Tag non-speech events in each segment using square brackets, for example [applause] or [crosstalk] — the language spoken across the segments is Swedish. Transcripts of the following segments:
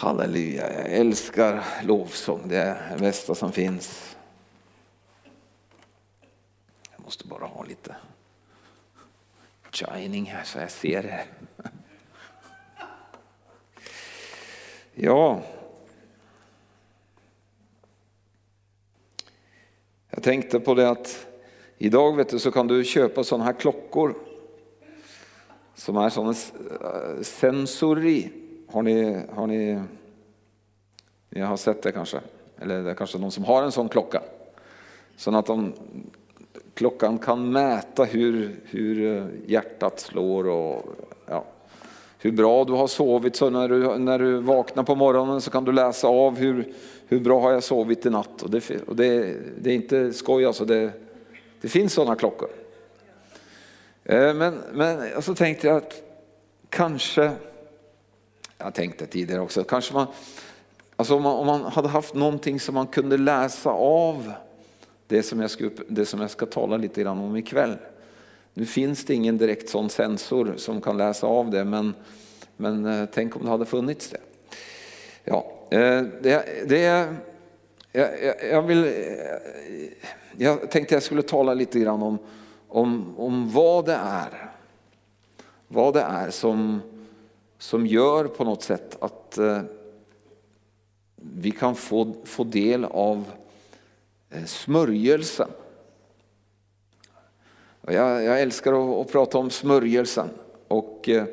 Halleluja, jag älskar lovsång. Det är det bästa som finns. Jag måste bara ha lite shining här så jag ser det. Ja. Jag tänkte på det att idag vet du, så kan du köpa sådana här klockor som är sådana eh, sensori. Har ni, har ni, ni har sett det kanske? Eller det är kanske någon som har en sån klocka. Så att de, klockan kan mäta hur, hur eh, hjärtat slår och ja, hur bra du har sovit. Så när du, när du vaknar på morgonen så kan du läsa av hur, hur bra har jag sovit i natt. Och det, och det, det är inte skoj alltså, det, det finns sådana klockor. Eh, men, men så tänkte jag att kanske, jag tänkte tidigare också, kanske man, alltså om man, om man hade haft någonting som man kunde läsa av det som, jag ska, det som jag ska tala lite grann om ikväll. Nu finns det ingen direkt sån sensor som kan läsa av det, men, men eh, tänk om det hade funnits det. Ja, eh, det, det jag, jag, vill, eh, jag tänkte jag skulle tala lite grann om, om, om vad det är. Vad det är som, som gör på något sätt att eh, vi kan få, få del av eh, smörjelsen. Jag, jag älskar att, att, prata om smörjelsen. Och, eh,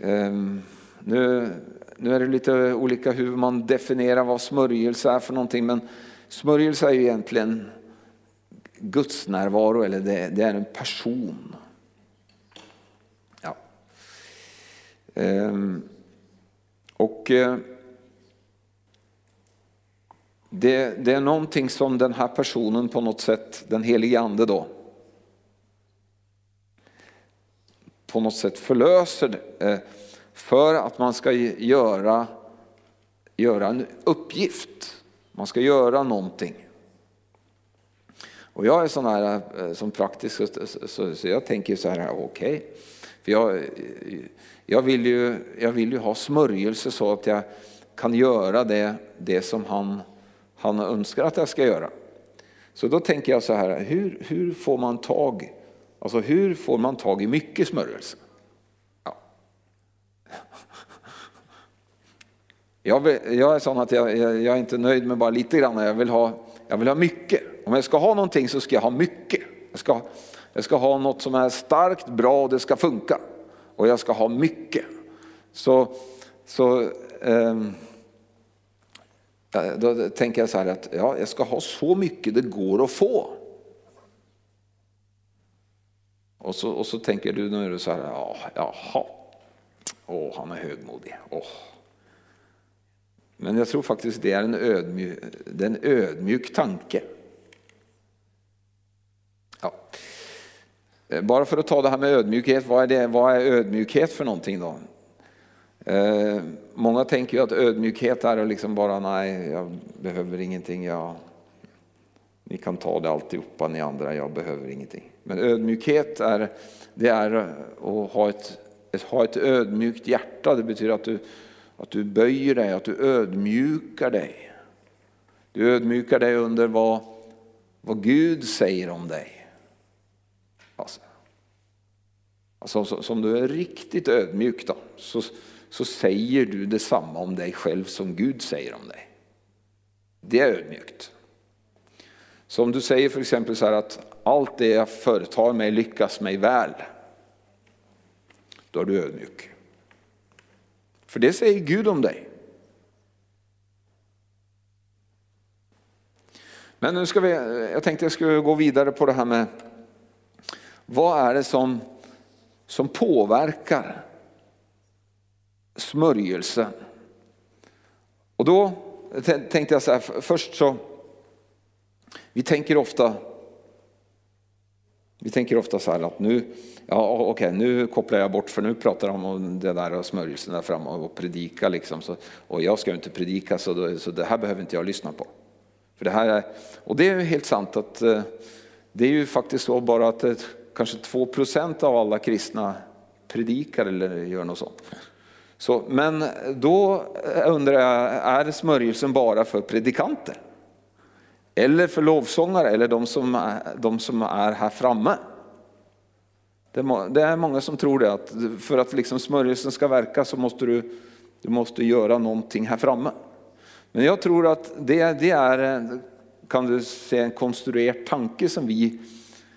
ehm, nu, nu är det lite olika hur man definierar vad smörjelse är för någonting. Men smörjelse är ju egentligen Guds närvaro eller det, det är en person. Ja. Ehm, Ehm, och eh, det, det, är någonting som den här personen på något sätt, den helige ande då, på något sätt förlöser eh, för att man ska göra, göra en uppgift. Man ska göra någonting. Och jag är sån här eh, som praktisk så, så jag tänker så här, okej. Okay. För jag, jag, vill ju, jag vill ju ha smörjelse så att jag kan göra det, det som han, han önskar att jag ska göra. Så då tänker jag så här, hur, hur får man tag Alltså hur får man tag i mycket smörjelse? Ja. [laughs] Jag, vill, jag är sån att jag, jag, jag, är inte nöjd med bara lite grann, jag vill ha, jag vill ha mycket. Om jag ska ha någonting så ska jag ha mycket. Jag ska, jag ska ha något som är starkt, bra och det ska funka. Och jag ska ha mycket. Så, så eh, då tänker jag så här att ja, jag ska ha så mycket det går att få. Och så, och så tänker du nu så här, ja, jaha, åh, han är högmodig. Åh. Men jag tror faktiskt det är en ödmjuk, det är en ödmjuk tanke. Ja. Eh, bara för att ta det här med ödmjukhet, vad är, det, vad är ödmjukhet för någonting då? Eh, många tänker ju att ödmjukhet är liksom bara, nej, jag behöver ingenting, jag, ni kan ta det alltihopa ni andra, jag behöver ingenting. Men ödmjukhet är, det är att ha ett, ett, ha ett ödmjukt hjärta, det betyder att du, att du böjer dig, att du ödmjukar dig. Du ödmjukar dig under vad, vad Gud säger om dig. Alltså, alltså som du är riktigt ödmjuk då, så, så säger du detsamma om dig själv som Gud säger om dig. Det är ödmjukt. Så om du säger för exempel så här att allt det jag företar mig lyckas mig väl, då är du ödmjuk. För det säger Gud om dig. Men nu ska vi, jag tänkte jag skulle gå vidare på det här med vad är det som, som påverkar smörjelsen? Och då tänkte jag så här, först så, vi tänker ofta vi tänker ofta så här att nu, ja okej, okay, nu kopplar jag bort för nu pratar de om det där och smörjelsen där framme och predika liksom. Så, och jag ska ju inte predika så, då, så det här behöver inte jag lyssna på. För det här är, och det är helt sant att eh, det är ju faktiskt så bara att eh, kanske 2 procent av alla kristna predikar eller gör något sånt. Så, men då undrar jag, är smörjelsen bara för predikanter? Eller för lovsångare eller de som är, de som är här framme? Det är många som tror det, att för att liksom smörjelsen ska verka så måste du, du måste göra någonting här framme. Men jag tror att det, det är kan du säga, en konstruerad tanke som vi,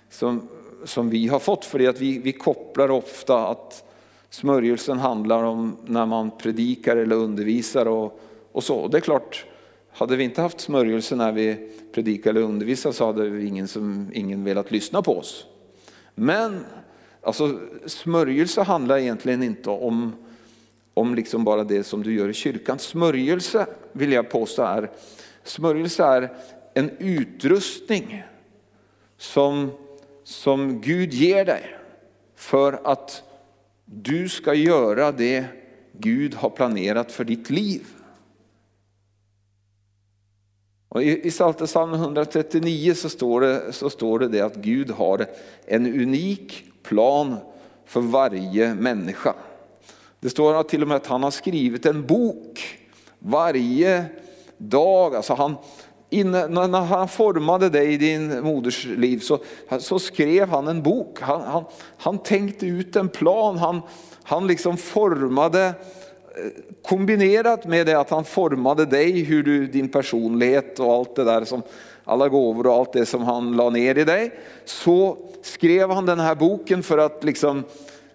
som, som vi har fått. För det, att vi, vi kopplar ofta att smörjelsen handlar om när man predikar eller undervisar och, och så. Det är klart, hade vi inte haft smörjelse när vi predikar eller undervisar så hade ingen, som, ingen velat lyssna på oss. Men alltså, smörjelse handlar egentligen inte om, om liksom bara det som du gör i kyrkan. Smörjelse vill jag påstå är, smörjelse är en utrustning som, som Gud ger dig för att du ska göra det Gud har planerat för ditt liv. Och I Psaltaren 139 så står, det, så står det, det att Gud har en unik plan för varje människa. Det står till och med att han har skrivit en bok varje dag. Alltså han, innan, när han formade dig i din moders liv så, så skrev han en bok. Han, han, han tänkte ut en plan, han, han liksom formade eh, kombinerat med det att han formade dig, hur du, din personlighet och allt det där som alla gåvor och allt det som han la ner i dig. Så skrev han den här boken för att liksom,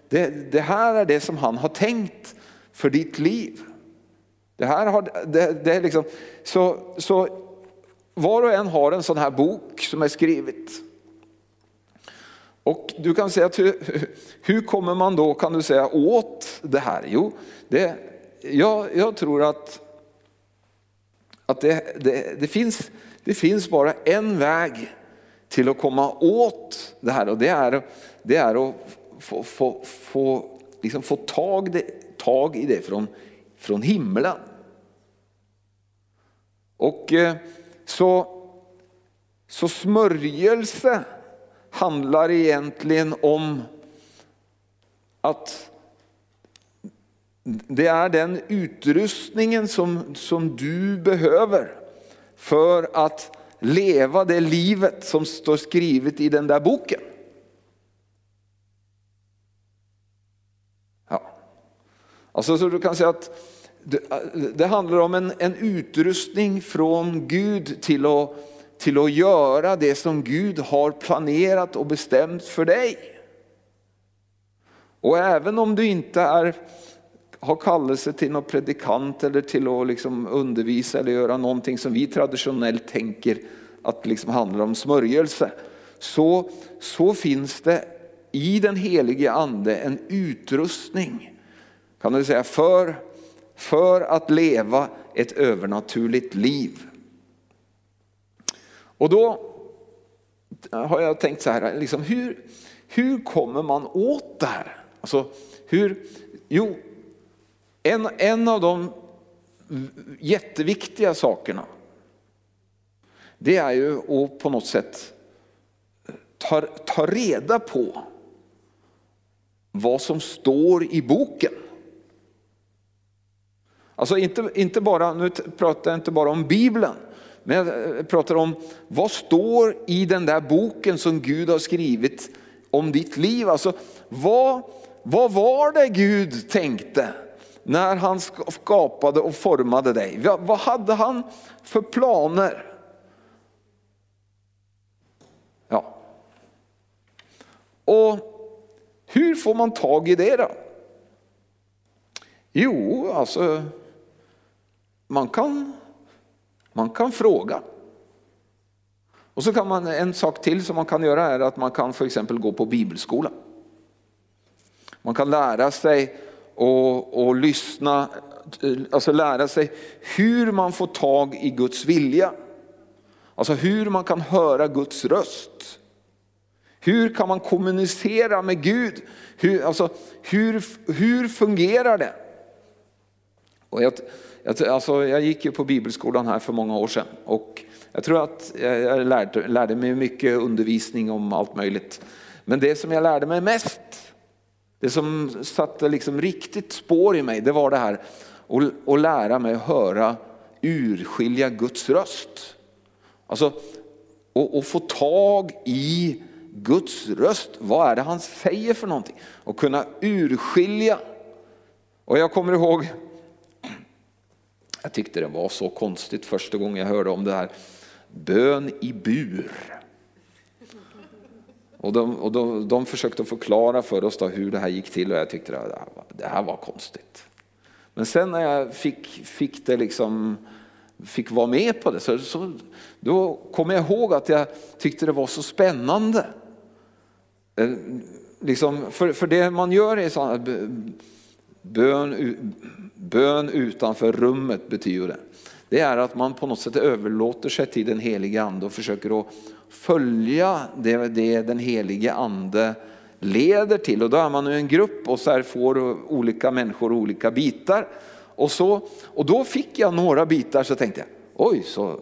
det, det här är det som han har tänkt för ditt liv. Det här har, det, det är liksom, så, så var och en har en sån här bok som är skrivet. Och du kan säga att hur, hur kommer man då kan du säga åt det här? Jo, det, jag, jag tror att, att det, det, det, finns, det finns bara en väg till att komma åt det här och det är, det är att få, få, få, liksom få tag, det, tag i det från, från himlen. Och eh, så, så smörjelse handlar egentligen om att det är den utrustningen som, som du behöver för att leva det livet som står skrivet i den där boken. Ja. Alltså så du kan säga att det, handlar om en, en utrustning från Gud till att, till att göra det som Gud har planerat och bestämt för dig. Och även om du inte är, har kallelse till någon predikant eller till att liksom undervisa eller göra någonting som vi traditionellt tänker att liksom handlar om smörjelse. Så, så finns det i den helige ande en utrustning kan du säga, för för att leva ett övernaturligt liv. Och då har jag tänkt så här, liksom, hur, hur kommer man åt det här? Alltså, hur, jo, en, en av de jätteviktiga sakerna det är ju att på något sätt ta, ta reda på vad som står i boken. Alltså inte, inte bara, nu pratar jag inte bara om Bibeln, men jag eh, pratar om vad står i den där boken som Gud har skrivit om ditt liv. Alltså vad, vad var det Gud tänkte när han skapade och formade dig? Vad hade han för planer? Ja. Och hur får man tag i det då? Jo, alltså man kan, man kan fråga. Och så kan man, en sak till som man kan göra är att man kan för exempel gå på bibelskola. Man kan lära sig och, och lyssna, alltså lära sig hur man får tag i Guds vilja. Alltså hur man kan höra Guds röst. Hur kan man kommunicera med Gud? Hur, alltså, hur, hur fungerar det? Och jag, Alltså, alltså, jag gick ju på bibelskolan här för många år sedan och jag tror att jag lärde, lärde mig mycket undervisning om allt möjligt. Men det som jag lärde mig mest, Det som satte liksom riktigt spår i mig, det var det här att, att lära mig att höra, urskilja Guds röst. Alltså, och, och få tag i Guds röst. Vad är det han säger för någonting? Och kunna urskilja. Och jag kommer ihåg, jag tyckte det var så konstigt första gången jag hörde om det här. Bön i bur. Och de, och de, de försökte förklara för oss hur det här gick till och jag tyckte det här, det här var konstigt. Men sen när jag fick, fick det liksom fick vara med på det. Så, så, då kom jag ihåg att jag tyckte det var så spännande. Eh, liksom, för, för det man gör är så bön, bön utanför rummet betyder det. Det är att man på något sätt överlåter sig till den helige ande och försöker att följa det, det den helige ande leder till. Och då är man i en grupp och så får olika människor olika bitar. Och, så, och då fick jag några bitar så tänkte jag, oj, så,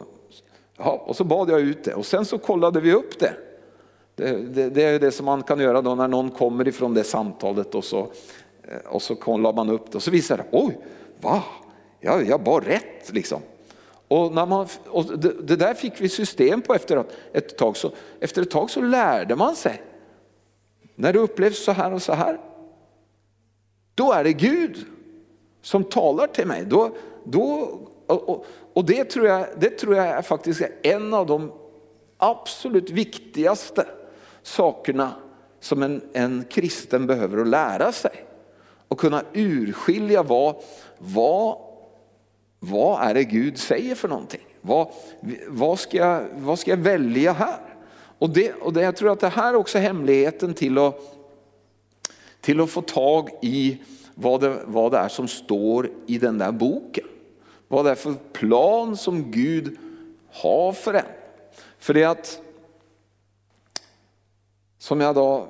ja, och så bad jag ut det och sen så kollade vi upp det. Det, det, det är det som man kan göra då när någon kommer ifrån det samtalet och så, Eh, och så kollar man upp det och så visade det, oj, va, jag, jag bar rätt liksom. Och, när man, och det, det, där fick vi system på efter ett tag. Så, efter ett tag så lärde man sig. När det upplevs så här och så här, då är det Gud som talar till mig. Då, då, och, och det, tror jag, det tror jag är faktiskt är en av de absolut viktigaste sakerna som en, en kristen behöver att lära sig. Och kunna urskilja vad, vad, vad är det Gud säger för någonting? Vad, vad, ska, jag, vad ska jag välja här? Och, det, och det, jag tror att det här är också hemligheten till att, till att få tag i vad det, vad det är som står i den där boken. Vad det är för plan som Gud har för en. För det att, som jag då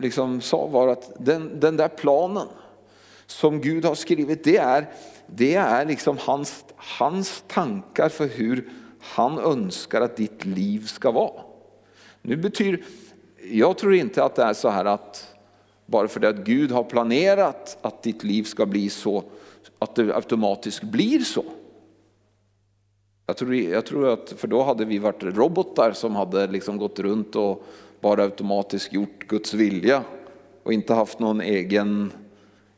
liksom sa var att den, den där planen som Gud har skrivit, det är, det är liksom hans, hans tankar för hur han önskar att ditt liv ska vara. Nu betyder, jag tror inte att det är så här att bara för det att Gud har planerat att ditt liv ska bli så, att det automatiskt blir så. Jag tror, jag tror att, för då hade vi varit robotar som hade liksom gått runt och bara automatiskt gjort Guds vilja och inte haft någon egen,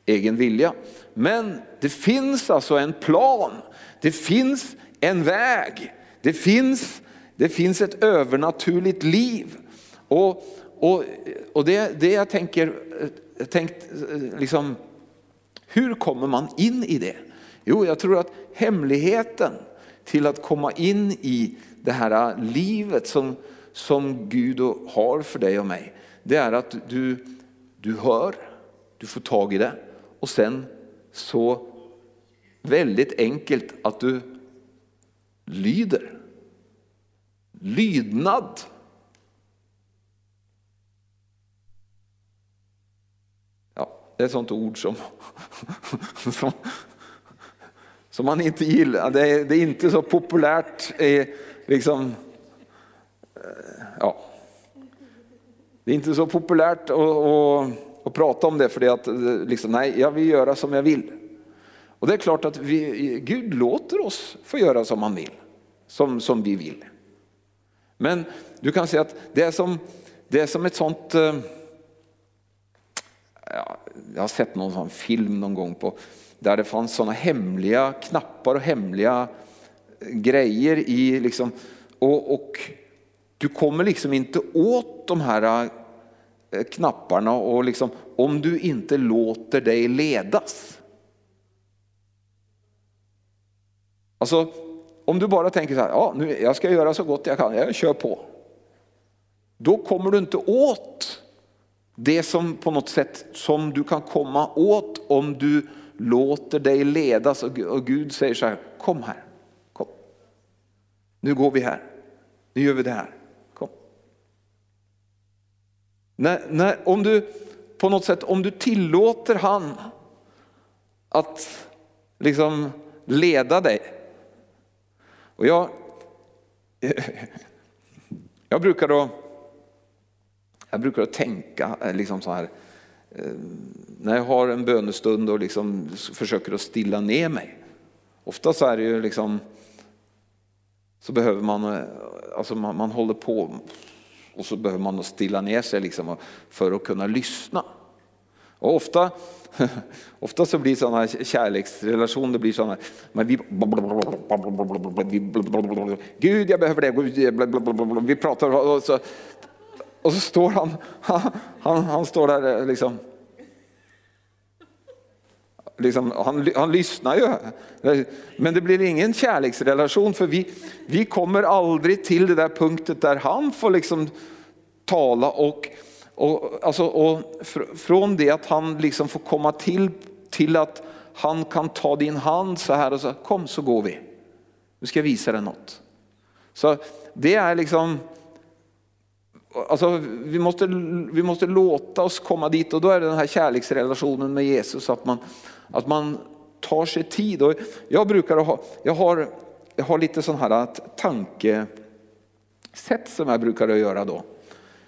egen vilja. Men det finns alltså en plan, det finns en väg, det finns, det finns ett övernaturligt liv. Och och, och det, det jag tänker, eh, tänkt, eh, liksom, hur kommer man in i det? Jo, jag tror att hemligheten till att komma in i det här eh, livet som, som Gud har för dig och mig, det är att du, du hör, du får tag i det och sen så väldigt enkelt att du lyder. Lydnad Det är ett sånt ord som, [laughs] som, som man inte gillar. Det är, det är inte så populärt. Eh, liksom, ja. Det är inte så populärt att, att, att prata om det för det att liksom, nej, jag vill göra som jag vill. Och det är klart att vi, Gud låter oss få göra som han vill, som, som vi vill. Men du kan säga att det är som, det är som ett sånt eh, ja, jag har sett någon sån film någon gång på där det fanns sådana hemliga knappar och hemliga grejer i liksom, och, och du kommer liksom inte åt de här eh, knapparna och liksom, om du inte låter dig ledas. Alltså om du bara tänker så här, ja, nu, jag ska göra så gott jag kan, jag kör på. Då kommer du inte åt det som på något sätt som du kan komma åt om du låter dig ledas och Gud säger så här, kom här, kom. Nu går vi här, nu gör vi det här. När, när, om du på något sätt, om du tillåter han att liksom leda dig. Och jag, [laughs] jag brukar då jag brukar tänka eh, liksom så här, eh, när jag har en bönestund och liksom försöker att stilla ner mig. Ofta så är det ju liksom så behöver man, eh, alltså man, man håller på och så behöver man stilla ner sig liksom för att kunna lyssna. Och ofta, [laughs] ofta så blir sådana kärleksrelationer blir sådana, men vi, Gud jag behöver det, vi pratar och så, och så står han, [laughs] han, han står där liksom Liksom, han, han lyssnar ju. Men det blir ingen kärleksrelation för vi, vi kommer aldrig till det där punkten där han får liksom tala och, och, alltså, och från det att han liksom får komma till, till att han kan ta din hand så här och så kom så går vi. Nu ska jag visa dig något. Så det är liksom, alltså, vi, måste, vi måste låta oss komma dit och då är det den här kärleksrelationen med Jesus att man, att man tar sig tid. Och jag brukar ha, jag har, jag har lite sån här tankesätt som jag brukar göra då.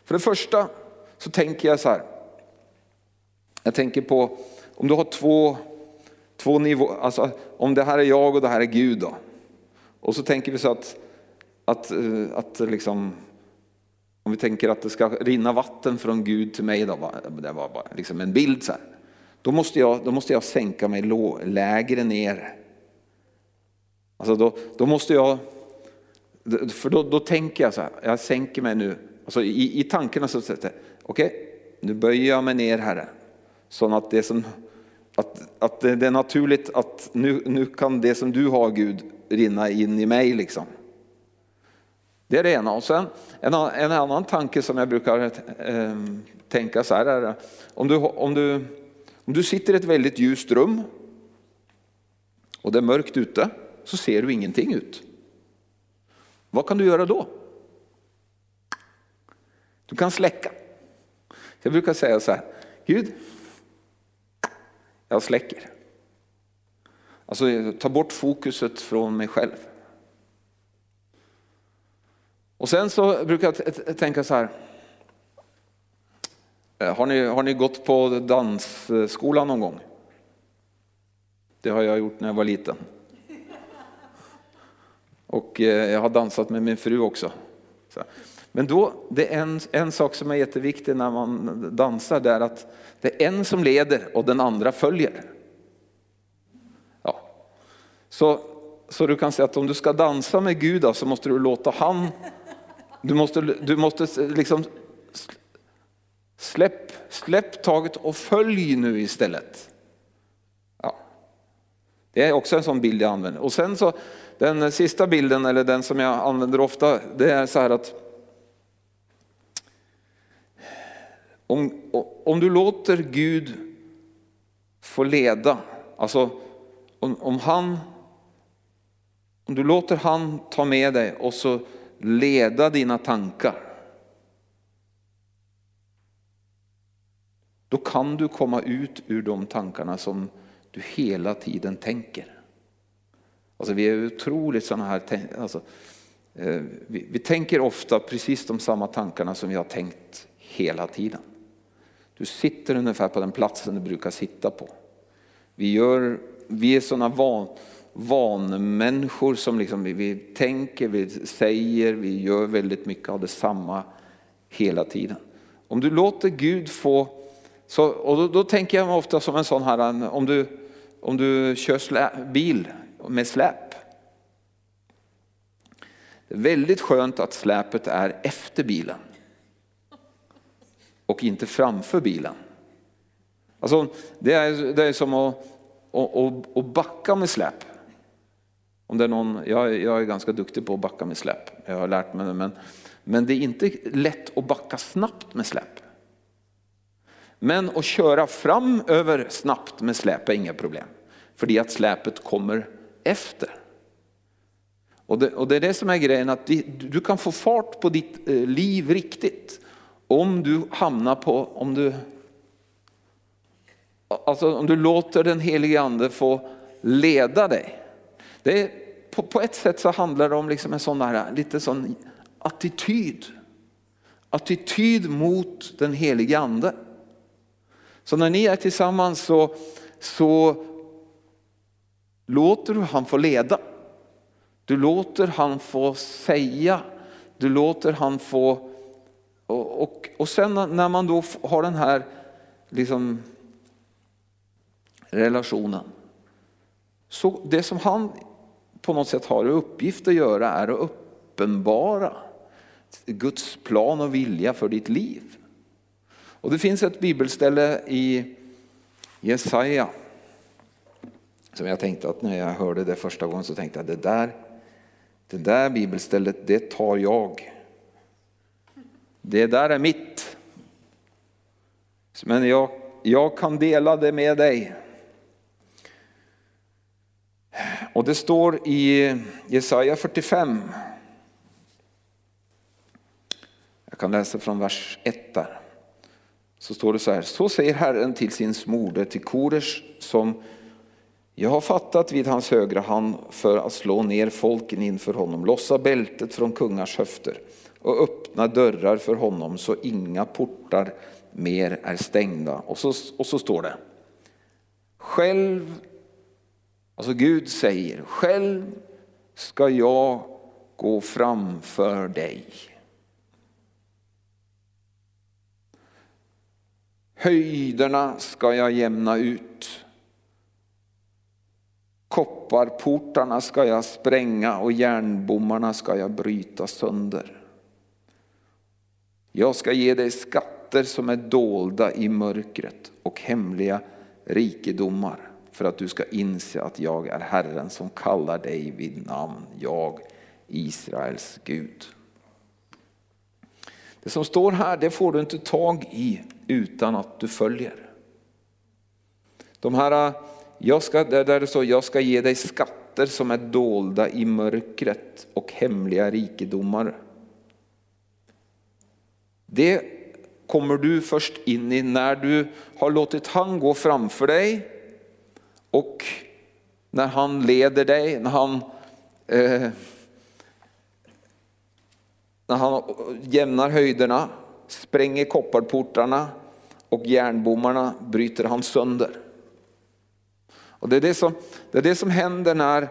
För det första så tänker jag så här. Jag tänker på om du har två, två nivåer, alltså om det här är jag och det här är Gud då. Och så tänker vi så att, att, eh, att liksom, om vi tänker att det ska rinna vatten från Gud till mig då, det var bara liksom en bild så här. Då måste jag, då måste jag sänka mig lägre ner. Alltså då, då måste jag, för då, då tänker jag så här, jag sänker mig nu. Alltså i, i tankarna så sätter jag, okej, okay, nu böjer jag mig ner Herre. Så att det, som, att, att det är naturligt att nu, nu kan det som du har Gud rinna in i mig liksom. Det är det ena. Och sen en, en annan tanke som jag brukar eh, tänka så här är, om du, om du om du sitter i ett väldigt ljust rum och det är mörkt ute så ser du ingenting ut. Vad kan du göra då? Du kan släcka. Jag brukar säga så här, Gud, jag släcker. Alltså ta bort fokuset från mig själv. Och sen så brukar jag tänka så här, Eh, har ni, har ni gått på dansskola någon gång? Det har jag gjort när jag var liten. Och eh, jag har dansat med min fru också. Men då, det är en, en sak som är jätteviktig när man dansar, det är att det är en som leder och den andra följer. Ja. Så, så du kan säga att om du ska dansa med Gud så måste du låta han, du måste, du måste liksom Släpp, släpp taget och följ nu istället. Ja. Det är också en sån bild jag använder. Och sen så den sista bilden, eller den som jag använder ofta, det är så här att om, om du låter Gud få leda, alltså om, om han om du låter han ta med dig och så leda dina tankar Då kan du komma ut ur de tankarna som du hela tiden tänker. Alltså vi är otroligt sådana här, alltså, eh, vi, vi tänker ofta precis de samma tankarna som vi har tänkt hela tiden. Du sitter ungefär på den platsen du brukar sitta på. Vi, gör, vi är sådana van, vanemänniskor som liksom, vi, vi tänker, vi säger, vi gör väldigt mycket av detsamma hela tiden. Om du låter Gud få så, och då, då, tänker jag ofta som en sån här, om du, om du kör slä, bil med släp. Det är väldigt skönt att släpet är efter bilen och inte framför bilen. Alltså, det, är, det är som att, att, att backa med släp. Om det är någon, jag, jag är ganska duktig på att backa med släp, jag har lärt mig det, men, men det är inte lätt att backa snabbt med släp. Men att köra fram över snabbt med släp är inga problem. För det att släpet kommer efter. Och det, och det, är det som är grejen, att du kan få fart på ditt eh, liv riktigt. Om du hamnar på, om du, alltså om du låter den helige ande få leda dig. Det är, på, på ett sätt så handlar det om liksom en sån där, lite sån attityd. Attityd mot den helige ande. Så när ni är tillsammans så, så låter du han få leda. Du låter han få säga, du låter han få... Och, och, och sen när man då har den här liksom, relationen. Så det som han på något sätt har i uppgift att göra är att uppenbara Guds plan och vilja för ditt liv. Och det finns ett bibelställe i Jesaja som jag tänkte att när jag hörde det första gången så tänkte jag det där, det där bibelstället det tar jag. Det där är mitt. Men jag, jag kan dela det med dig. Och det står i Jesaja 45. Jag kan läsa från vers 1 där. Så står det så här. Så säger Herren till sin smorde, till Kores som jag har fattat vid hans högra hand för att slå ner folken inför honom, lossa bältet från kungars höfter och öppna dörrar för honom så inga portar mer är stängda. Och så, och så står det. Själv, alltså Gud säger, själv ska jag gå framför dig. Höjderna ska jag jämna ut. Kopparportarna ska jag spränga och järnbommarna ska jag bryta sönder. Jag ska ge dig skatter som är dolda i mörkret och hemliga rikedomar för att du ska inse att jag är Herren som kallar dig vid namn, jag Israels Gud. Det som står här det får du inte tag i utan att du följer. De här jag ska, där det står, jag ska ge dig skatter som är dolda i mörkret och hemliga rikedomar. Det kommer du först in i när du har låtit han gå framför dig och när han leder dig, när han, eh, när han jämnar höjderna, spränger kopparportarna och järnbommarna bryter han sönder. Och det, är det, som, det är det som händer när,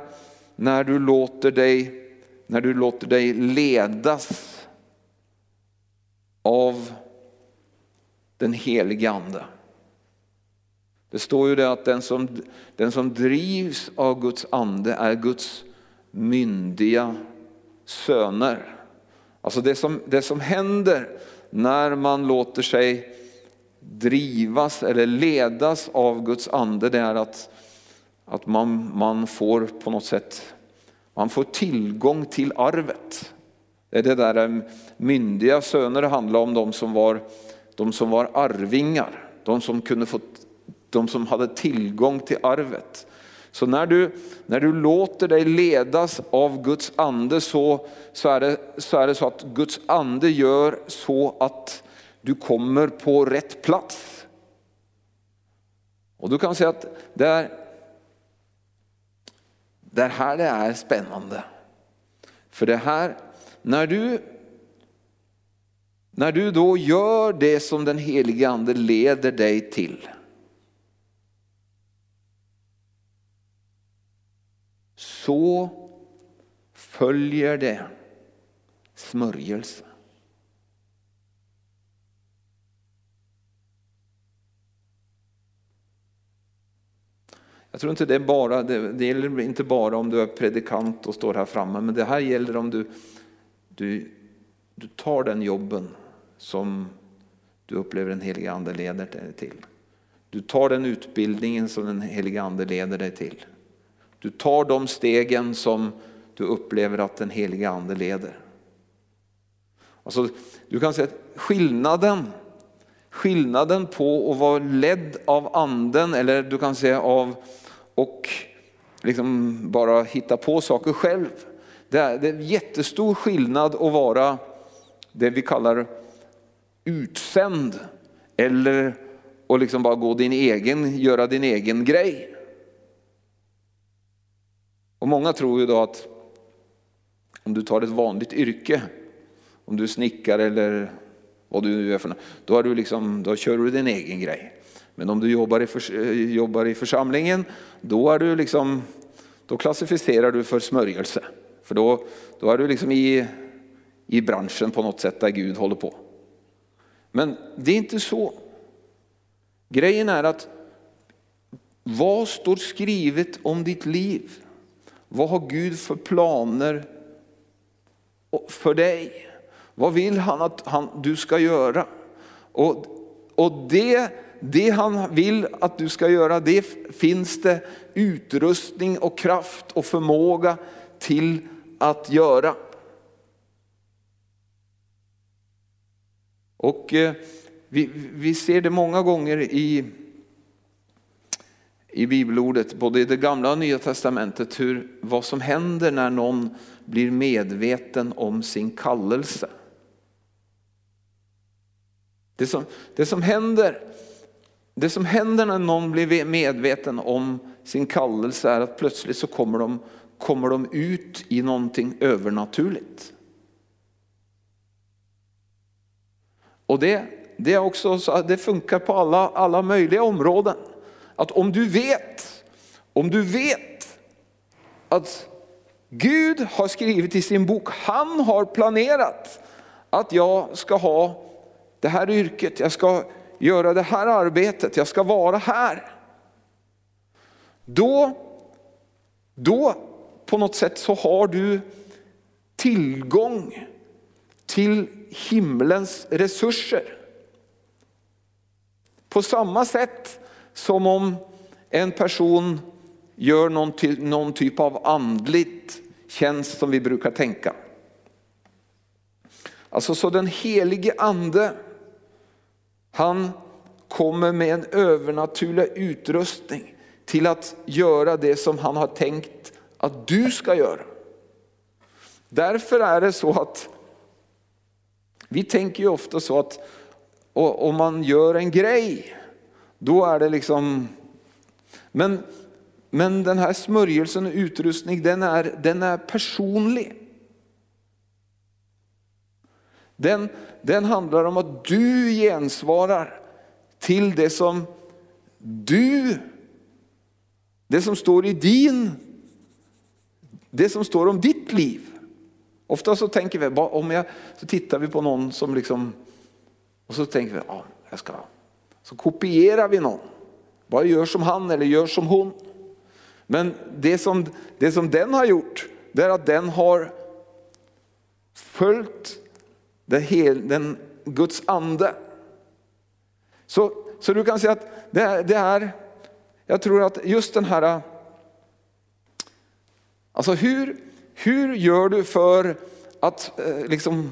när, du låter dig, när du låter dig ledas av den helige Ande. Det står ju det att den som, den som drivs av Guds ande är Guds myndiga söner. Alltså det som, det som händer när man låter sig drivas eller ledas av Guds ande det är att att man, man får på något sätt man får tillgång till arvet. Det är det där myndiga söner det handlar om, de som var, de som var arvingar. De som, kunde få, de som hade tillgång till arvet. Så när du, när du låter dig ledas av Guds ande så, så, är det, så är det så att Guds ande gör så att du kommer på rätt plats. Och du kan säga att det är det är här det är spännande. För det här, när du, när du då gör det som den helige ande leder dig till. Så följer det smörjelse. Jag tror inte det är bara, det, det gäller inte bara om du är predikant och står här framme, men det här gäller om du, du, du tar den jobben som du upplever den helige ande leder dig till. Du tar den utbildningen som den helige ande leder dig till. Du tar de stegen som du upplever att den heliga ande leder. Alltså, du kan säga att skillnaden, skillnaden på att vara ledd av anden eller du kan säga av och liksom bara hitta på saker själv. Det är, det är jättestor skillnad att vara det vi kallar utsänd eller att liksom bara gå din egen, göra din egen grej. Och många tror ju då att om du tar ett vanligt yrke, om du är snickare eller vad du nu är för något, då, är du liksom, då kör du din egen grej. Men om du jobbar i, för, eh, jobbar i församlingen, då, är du liksom, då klassificerar du för smörjelse. För då, då är du liksom i, i branschen på något sätt där Gud håller på. Men det är inte så. Grejen är att vad står skrivet om ditt liv? Vad har Gud för planer för dig? Vad vill han att han, du ska göra? Och, och det, det han vill att du ska göra, det finns det utrustning och kraft och förmåga till att göra. Och eh, vi, vi ser det många gånger i, i bibelordet, både i det gamla och nya testamentet, hur, vad som händer när någon blir medveten om sin kallelse. Det som, det som, händer, det som händer när någon blir medveten om sin kallelse är att plötsligt så kommer de, kommer de ut i någonting övernaturligt. Och det, det, är också så det funkar på alla, alla möjliga områden. Att om du vet, om du vet att Gud har skrivit i sin bok, han har planerat att jag ska ha det här yrket, jag ska göra det här arbetet, jag ska vara här. Då, då på något sätt så har du tillgång till himlens resurser. På samma sätt som om en person gör någon, någon typ av andligt tjänst som vi brukar tänka. Alltså så den helige ande, han kommer med en övernaturlig utrustning till att göra det som han har tänkt att du ska göra. Därför är det så att vi tänker ju ofta så att om man gör en grej, då är det liksom... Men, men den här smörjelsen och utrustning, den är, den är personlig. Den, den handlar om att du gensvarar till det som du, det som står i din, det som står om ditt liv. Ofta så tänker vi, om jag, så tittar vi på någon som liksom, och så tänker vi, ja, jag ska, så kopierar vi någon. Bara gör som han eller gör som hon. Men det som, det som den har gjort, det är att den har följt det hel, den Guds ande. Så, så du kan säga att det är, det är, jag tror att just den här, alltså hur, hur gör du för att eh, liksom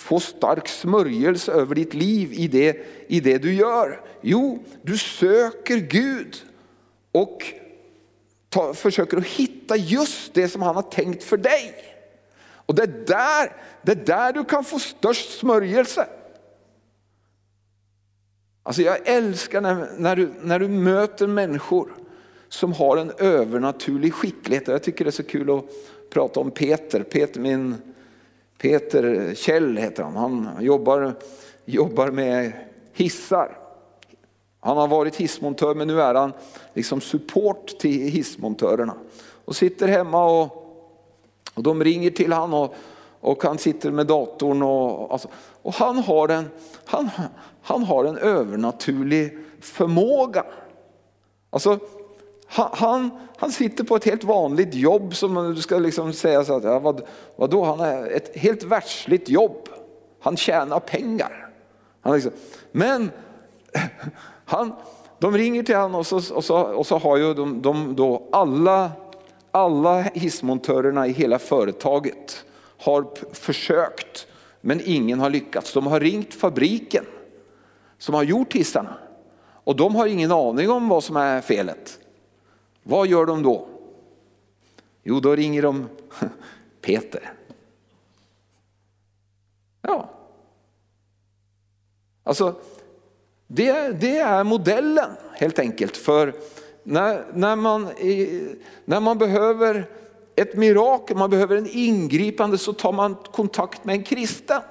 få stark smörjelse över ditt liv i det, i det du gör? Jo, du söker Gud och ta, försöker att hitta just det som han har tänkt för dig. Och det är där, det är där du kan få störst smörjelse. Alltså jag älskar när, när, du, när du möter människor som har en övernaturlig skicklighet. Jag tycker det är så kul att prata om Peter. Peter, min, Peter Kjell heter han. Han jobbar, jobbar med hissar. Han har varit hissmontör men nu är han liksom support till hissmontörerna. Och sitter hemma och, och de ringer till han och, och han sitter med datorn och, alltså, och han, har en, han, han har en övernaturlig förmåga. Alltså, han, han sitter på ett helt vanligt jobb som du ska liksom säga så att, ja, vad, vadå, han har ett helt världsligt jobb. Han tjänar pengar. Han liksom, men [laughs] han, de ringer till honom och så, och så, och så har ju de, de då alla, alla hissmontörerna i hela företaget har försökt men ingen har lyckats. De har ringt fabriken som har gjort hissarna och de har ingen aning om vad som är felet. Vad gör de då? Jo, då ringer de [laughs] Peter. Ja. Alltså, det, det är modellen helt enkelt för när, när, man, när man behöver ett mirakel, man behöver en ingripande så tar man kontakt med en kristen.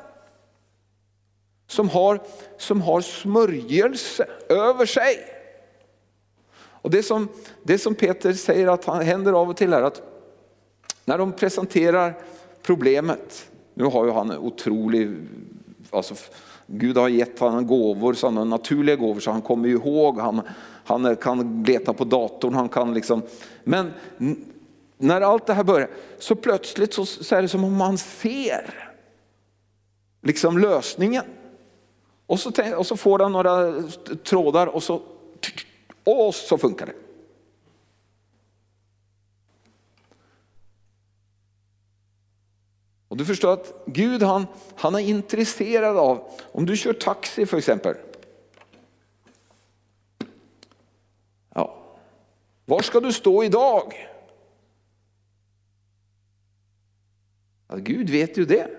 Som har, som har smörjelse över sig. Och det som, det som Peter säger att han händer av och till är att när de presenterar problemet, nu har ju han otrolig, alltså Gud har gett honom gåvor, sådana naturliga gåvor så han kommer ihåg, han, han kan leta på datorn, han kan liksom, men när allt det här börjar så plötsligt så, så är det som om man ser liksom lösningen. Och så, och så får han några trådar och så, och så funkar det. Och du förstår att Gud han, han är intresserad av, om du kör taxi för exempel. Ja. Var ska du stå idag? Ja, Gud vet ju det.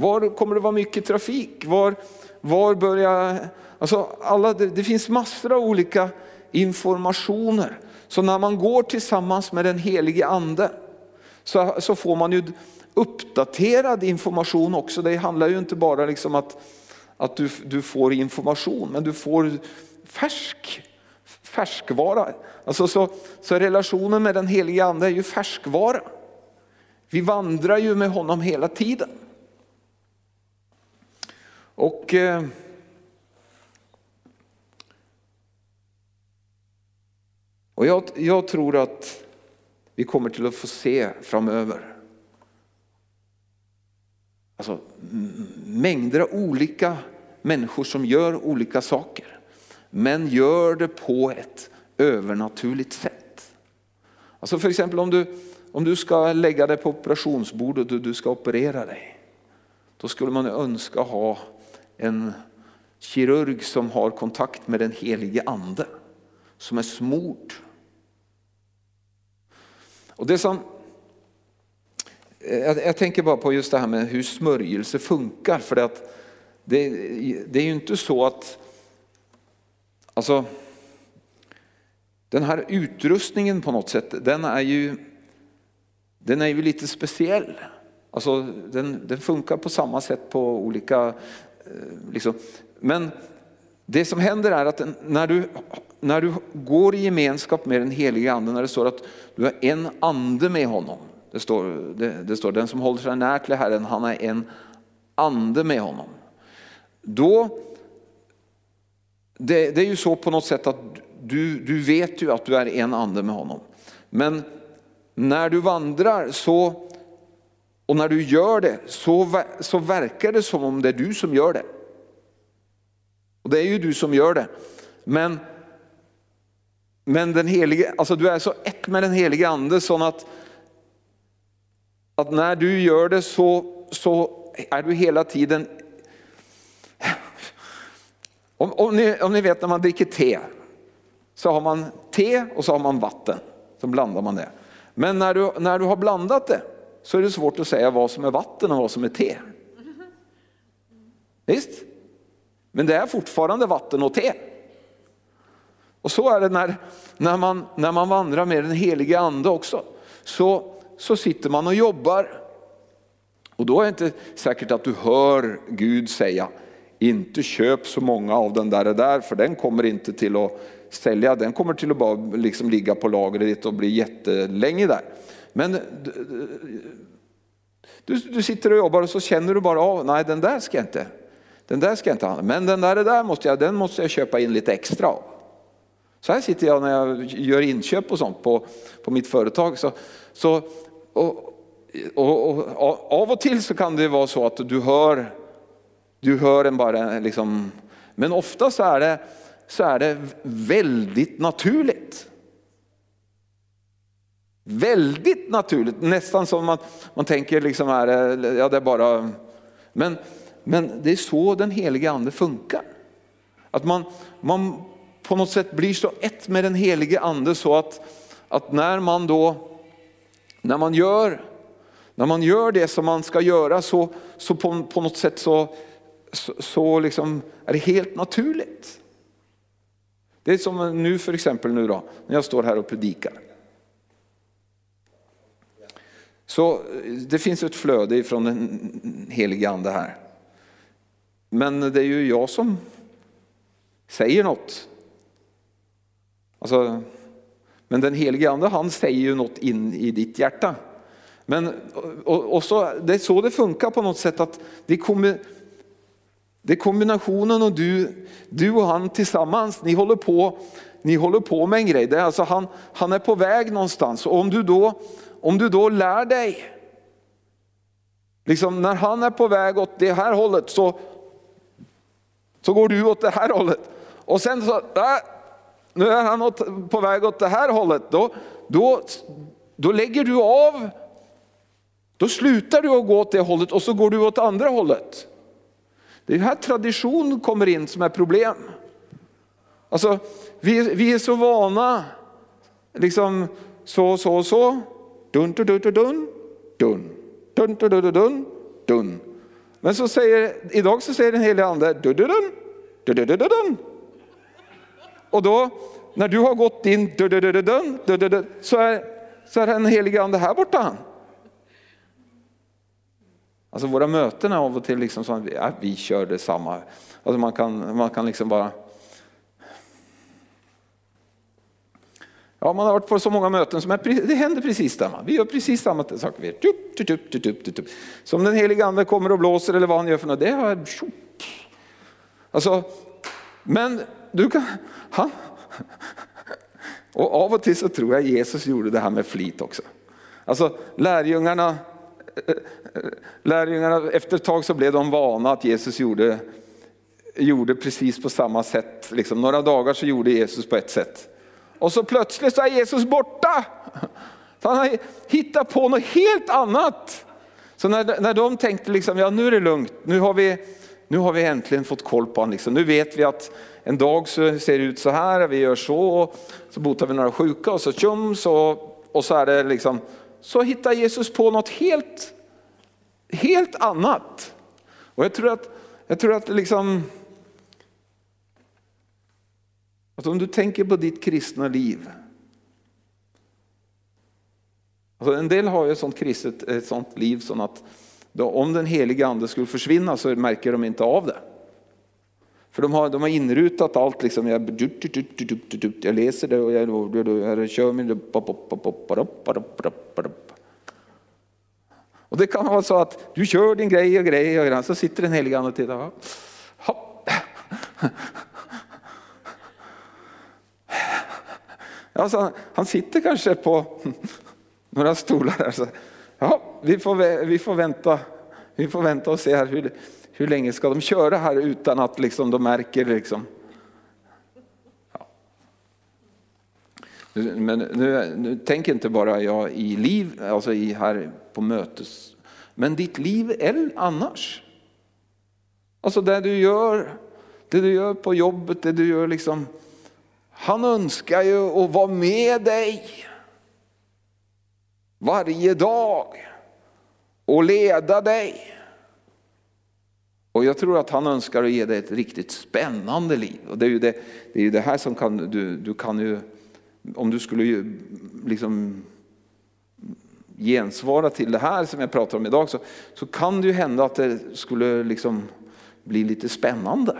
Var kommer det vara mycket trafik? Var, var börjar... Alltså alla, det, det finns massor av olika informationer. Så när man går tillsammans med den helige ande så, så får man ju uppdaterad information också. Det handlar ju inte bara liksom att, att du, du får information, men du får färsk, färskvara. Alltså så, så relationen med den helige ande är ju färskvara. Vi vandrar ju med honom hela tiden. Och eh, Och jag, jag tror att vi kommer till att få se framöver alltså, mängder av olika människor som gör olika saker. Men gör det på ett övernaturligt sätt. Alltså för exempel om du, om du ska lägga dig på operationsbordet och du ska operera dig. Då skulle man önska ha en kirurg som har kontakt med den helige ande. Som är smord och det som, jag, jag, tänker bara på just det här med hur smörjelse funkar. För att det, det är ju inte så att, alltså den här utrustningen på något sätt, den är ju, den är ju lite speciell. Alltså den, den funkar på samma sätt på olika, Eh, liksom. men det som händer är att när du, när du går i gemenskap med den helige anden, när det står att du är en ande med honom. Det står, det, det står den som håller sig nära till Herren, han är en ande med honom. Då, det, det, är ju så på något sätt att du, du vet ju att du är en ande med honom. Men när du vandrar så, och när du gör det så, så verkar det som om det är du som gör det. Och det är ju du som gör det. Men, men den helige, alltså du är så ett med den helige ande så att, att när du gör det så, så är du hela tiden om, om, ni, om ni vet när man dricker te så har man te och så har man vatten. Så blandar man det. Men när du, när du har blandat det så är det svårt att säga vad som är vatten och vad som är te. Visst? Men det är fortfarande vatten och te. Och så är det när, när, man, när man vandrar med den helige ande också. Så, så sitter man och jobbar. Och då är det inte säkert att du hör Gud säga, inte köp så många av den där, där för den kommer inte till att sälja, den kommer till att bara liksom ligga på lagret och bli jättelänge där. Men du, du sitter och jobbar och så känner du bara av, nej den där ska jag inte den där ska jag inte ha, men den där, där måste jag, den måste jag köpa in lite extra av. Så här sitter jag när jag gör inköp och sånt på, på mitt företag. Så, så, och, och, och, av och till så kan det vara så att du hör, du hör en bara liksom, men ofta så är det, så är det väldigt naturligt. Väldigt naturligt, nästan som man, man tänker liksom här, eh, ja det är bara, men men det är så den helige ande funkar. Att man, man på något sätt blir så ett med den helige ande så att, att när man då, när man gör, när man gör det som man ska göra så, så på, på något sätt så, så, så liksom är det helt naturligt. Det är som nu för exempel nu då, när jag står här och predikar. Så eh, det finns ett flöde från den helige ande här. Men det är ju jag som säger något. Alltså, men den helige ande han säger ju något in i ditt hjärta. Men, eh, och, och så, det är så det funkar på något sätt att det kommer det är kombinationen och du, du och han tillsammans, ni håller på, ni håller på med en grej. Det är alltså han, han är på väg någonstans. Och om du då, om du då lär dig, liksom när han är på väg åt det här hållet så, så går du åt det här hållet. Och sen så, där, nu är han åt, på väg åt det här hållet. Då, då, då lägger du av, då slutar du att gå åt det hållet och så går du åt andra hållet. Det är här tradition kommer in som är problem. Alltså, vi, vi är så vana, liksom så, så, så, dun, dun, dun, dun, dun, dun, dun, dun, dun, dun, dun. Men så säger, idag så säger den helige ande dun, dun, dun, dun, dun, dun, dun. Och då, när du har gått in dun, dun, dun, dun, dun, dun, dun, så, är, så är den helige ande här borta. Alltså våra möten är av och till liksom så att vi, ja, vi kör detsamma. Alltså man kan, man kan liksom bara... Ja, man har varit på så många möten som är, det händer precis samma. Vi gör precis samma saker. Vi tup, tup, tup, tup, tup. Som den helige ande kommer och blåser eller vad han gör för något. Det har, alltså, men du kan, han, [laughs] och av och till så tror jag Jesus gjorde det här med flit också. Alltså lärjungarna eh, eh, lärjungarna, efter ett tag så blev de vana att Jesus gjorde, gjorde precis på samma sätt. Liksom, några dagar så gjorde Jesus på ett sätt. Och så plötsligt så är Jesus borta. Så han har hittat på något helt annat. Så när, när de tänkte liksom, ja nu är det lugnt, nu har vi, nu har vi äntligen fått koll på honom. Liksom. Nu vet vi att en dag så ser det ut så här, vi gör så, så botar vi några sjuka och så tjum, så, och så är det liksom så hittar Jesus på något helt, helt annat. Och jag tror att, jag tror att liksom, att om du tänker på ditt kristna liv. Alltså en del har ju ett sånt kristet ett sånt liv som att då, om den heliga ande skulle försvinna så märker de inte av det. För de har, de har inrutat allt, liksom. jag, jag läser det och jag, jag kör min... Och det kan vara så att du kör din grej och grej och grej, så sitter den helige ande och tittar. Alltså, han sitter kanske på [laughs] några stolar där. Så, ja, vi, får, vi, får vänta, vi får vänta och se här hur, hur länge ska de köra här utan att liksom de märker liksom. Ja. Men nu, nu tänk inte bara jag i liv, alltså i här på mötes, men ditt liv är annars. Alltså det du gör, det du gör på jobbet, det du gör liksom. Han önskar ju att vara med dig varje dag och leda dig. Och jag tror att han önskar att ge dig ett riktigt spännande liv. Och det är ju det, det, är ju det här som kan, du, du kan ju, om du skulle liksom gensvara till det här som jag pratar om idag så, så kan det ju hända att det skulle liksom bli lite spännande.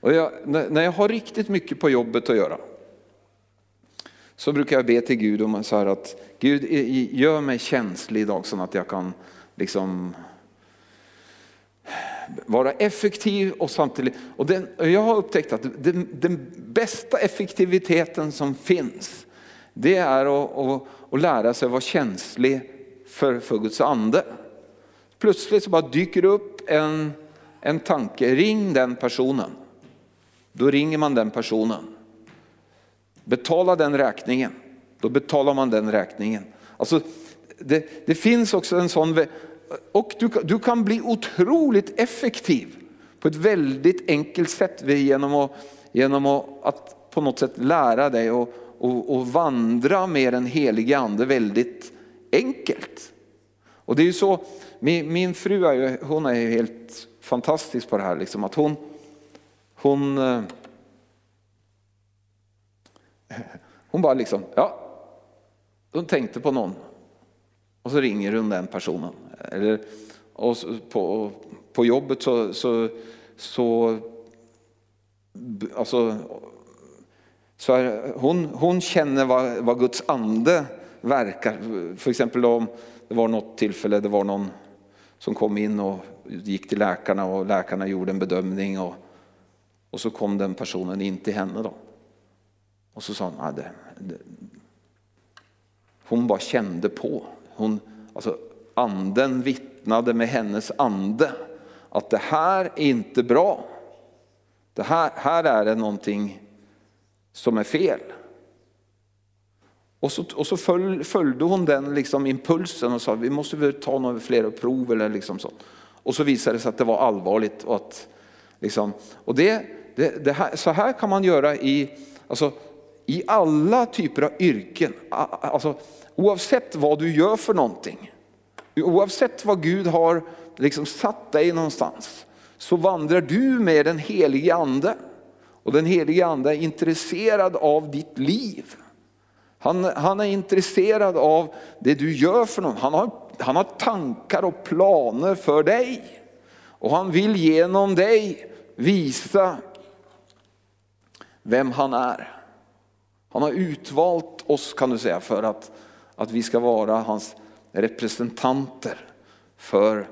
Och jag, när jag har riktigt mycket på jobbet att göra så brukar jag be till Gud om så här att Gud gör mig känslig idag så att jag kan liksom vara effektiv och samtidigt, och den, jag har upptäckt att den, den, bästa effektiviteten som finns, det är att, att, att lära sig vara känslig för, för Guds ande. Plötsligt så bara dyker det upp en, en tanke, ring den personen. Då ringer man den personen. Betala den räkningen, då betalar man den räkningen. Alltså, det, det finns också en sån och du, du kan bli otroligt effektiv på ett väldigt enkelt sätt genom att, genom att, på något sätt lära dig och, och, och vandra med den helige ande väldigt enkelt. Och det är ju så, min, min fru är ju, hon är ju helt fantastisk på det här, liksom, att hon, hon, eh, hon bara liksom, ja, hon tänkte på någon och så ringer hon den personen. Eller, och på, på jobbet så, så, så alltså, Så är, hon, hon känner vad, vad Guds ande verkar. För exempel om det var något tillfälle, det var någon som kom in och gick till läkarna och läkarna gjorde en bedömning och, och så kom den personen in till henne då. Och så sa hon, ah, det, det, hon bara kände på, hon, alltså anden vittnade med hennes ande att det här är inte bra. Det här, här är det någonting som är fel. Och så, och så följ, följde hon den liksom impulsen och sa vi måste väl ta några fler prov eller liksom så. Och så visade det sig att det var allvarligt. Och, att, liksom, och det, det, det här, så här kan man göra i, alltså, i alla typer av yrken. Alltså, oavsett vad du gör för någonting. Oavsett vad Gud har liksom satt dig någonstans så vandrar du med den helige ande. Och den helige ande är intresserad av ditt liv. Han, han är intresserad av det du gör för någon. Han har, han har tankar och planer för dig. Och han vill genom dig visa vem han är. Han har utvalt oss kan du säga för att, att vi ska vara hans representanter. För,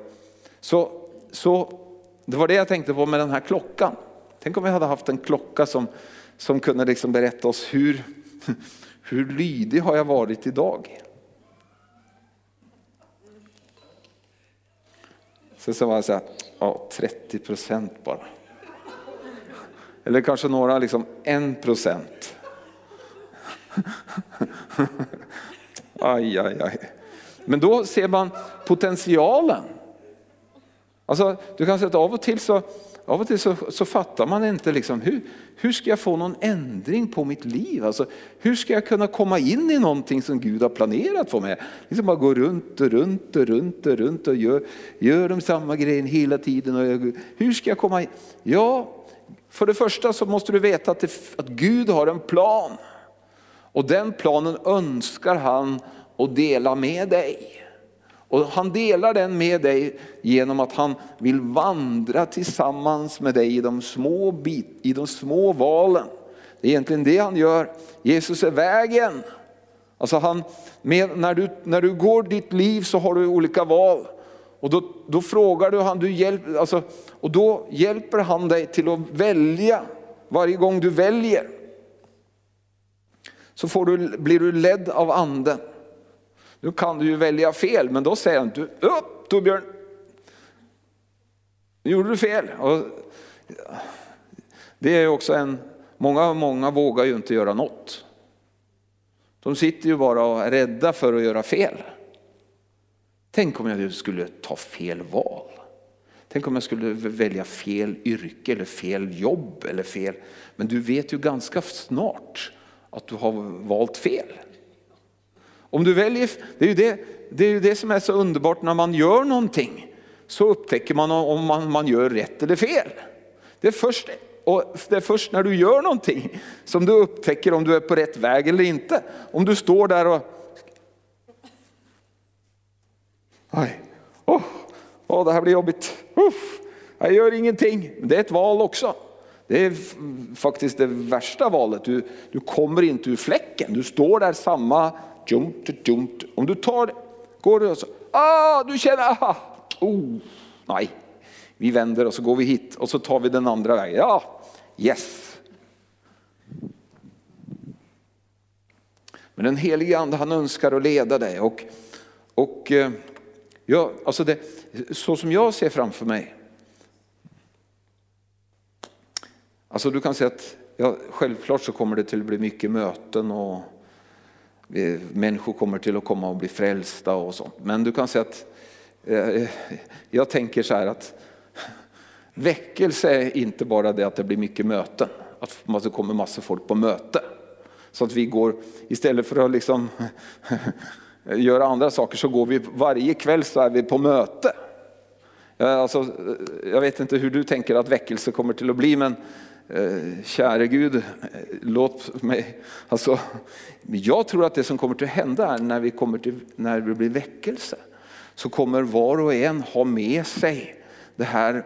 så, så det var det jag tänkte på med den här klockan. Tänk om vi hade haft en klocka som, som kunde liksom berätta oss hur, [laughs] hur lydig har jag varit idag? Så, så var jag så här, ja 30 procent bara. Eller kanske några liksom en procent. Aj, aj, aj. Men då ser man potentialen. Alltså, du kan säga att av och till så av och till så, så fattar man inte liksom, hur, hur ska jag få någon ändring på mitt liv? Alltså, hur ska jag kunna komma in i någonting som Gud har planerat för mig? Liksom bara gå runt och runt och runt och runt och gör, gör de samma grejen hela tiden. Och jag, hur ska jag komma in? Ja, för det första så måste du veta att, det, att Gud har en plan. Och den planen önskar han att dela med dig. Och han delar den med dig genom att han vill vandra tillsammans med dig i de små, bit, i de små valen. Det är egentligen det han gör. Jesus är vägen. Alltså han, med, när, du, när du går ditt liv så har du olika val. Och då, då frågar du han, du hjälp, alltså, och då hjälper han dig till att välja varje gång du väljer. Så får du, blir du ledd av anden. Nu kan du ju välja fel, men då säger han, du, upp Torbjörn, nu gjorde du fel. Och det är också en, många, många vågar ju inte göra något. De sitter ju bara och är rädda för att göra fel. Tänk om jag skulle ta fel val. Tänk om jag skulle välja fel yrke eller fel jobb eller fel. Men du vet ju ganska snart att du har valt fel. Om du väljer, det är, ju det, det är ju det som är så underbart när man gör någonting. Så upptäcker man om man, man gör rätt eller fel. Det är, först, och det är först när du gör någonting som du upptäcker om du är på rätt väg eller inte. Om du står där och... Aj, oh, Åh, det här blir jobbigt. Uff, jag gör ingenting. Det är ett val också. Det är faktiskt det värsta valet. Du, du kommer inte ur fläcken. Du står där samma jump, jump. Om du tar, går och så, ah, du känner, ah, oh, nej. Vi vänder och så går vi hit och så tar vi den andra vägen. Ja, yes. Men den helige ande han önskar att leda dig och, och eh, ja, alltså det, så som jag ser framför mig. Alltså du kan säga att ja, självklart så kommer det till att bli mycket möten och människor kommer till att komma och bli frälsta och sånt. Men du kan säga att eh, jag tänker så här att väckelse är inte bara det att det blir mycket möten, att det kommer massor folk på möte. Så att vi går, istället för att liksom Eh, göra andra saker så går vi varje kväll så är vi på möte. Alltså, eh, jag vet inte hur du tänker att väckelse kommer till att bli men Eh, käre Gud, eh, låt mig... Alltså, jag tror att det som kommer att hända är när vi, kommer till, när det blir väckelse så kommer var och en ha med sig det här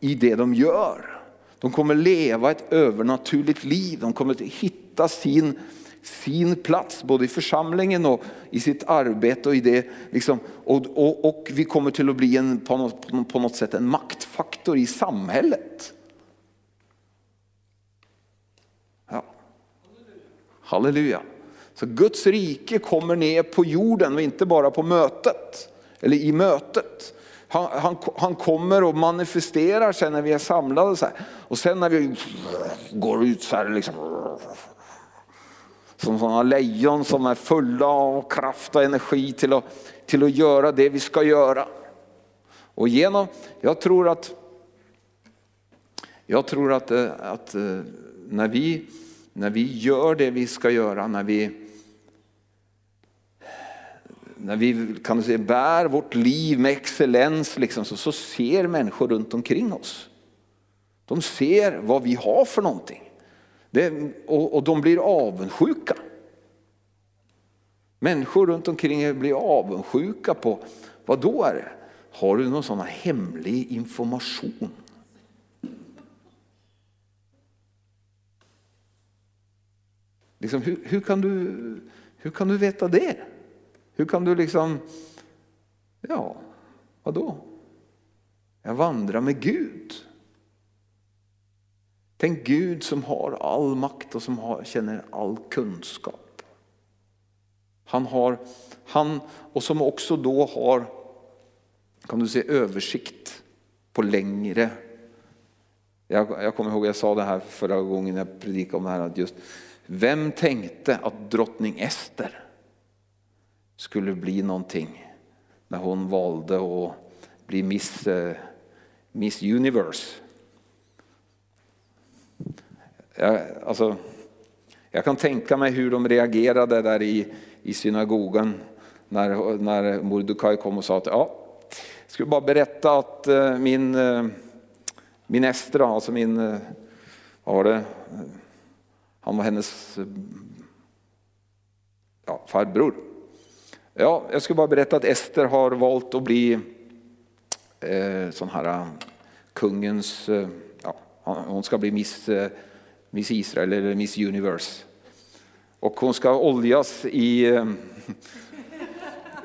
i det de gör. De kommer leva ett övernaturligt liv. De kommer hitta sin, sin plats både i församlingen och i sitt arbete. Och, i det, liksom, och, och, och vi kommer till att bli en, på, något, på något sätt en maktfaktor i samhället. Ja. Halleluja. Så Guds rike kommer ner på jorden och inte bara på mötet. Eller i mötet. Han, han, han kommer och manifesterar sig när vi är samlade så här. Och sen när vi går ut så här liksom. Som sådana lejon som är fulla av kraft och energi till att, till att göra det vi ska göra. Och genom, jag tror att, jag tror att, eh, att eh, när, vi, när vi gör det vi ska göra, när vi när vi kan säga, bär vårt liv med excellens liksom, så, så ser människor runt omkring oss. De ser vad vi har för någonting. Det, och, och de blir avundsjuka. Människor runt omkring blir avundsjuka på, vad då är det? Har du någon sån här hemlig information? Liksom, hur, hur, kan du, hur kan du veta det? Hur kan du liksom, ja, vadå? Jag vandrar med Gud. Tänk Gud som har all makt och som har, känner all kunskap. Han har, han, och som också då har, kan du se översikt på längre. Jag, jag kommer ihåg, jag sa det här förra gången jag predikade om det här, att just vem tänkte att drottning Ester skulle bli någonting när hon valde att bli Miss, eh, Miss Universe. Jag, alltså, jag kan tänka mig hur de reagerade där i, i synagogan när, när Mordecai kom och sa att ja, jag skulle bara berätta att eh, min, eh, min Estra, alltså min, eh, vad var det, han var hennes ja, farbror. Ja, jag skulle bara berätta att Ester har valt att bli eh, sån här kungens, ja, hon ska bli Miss, eh, Miss Israel eller Miss Universe. Och hon ska oljas i, eh,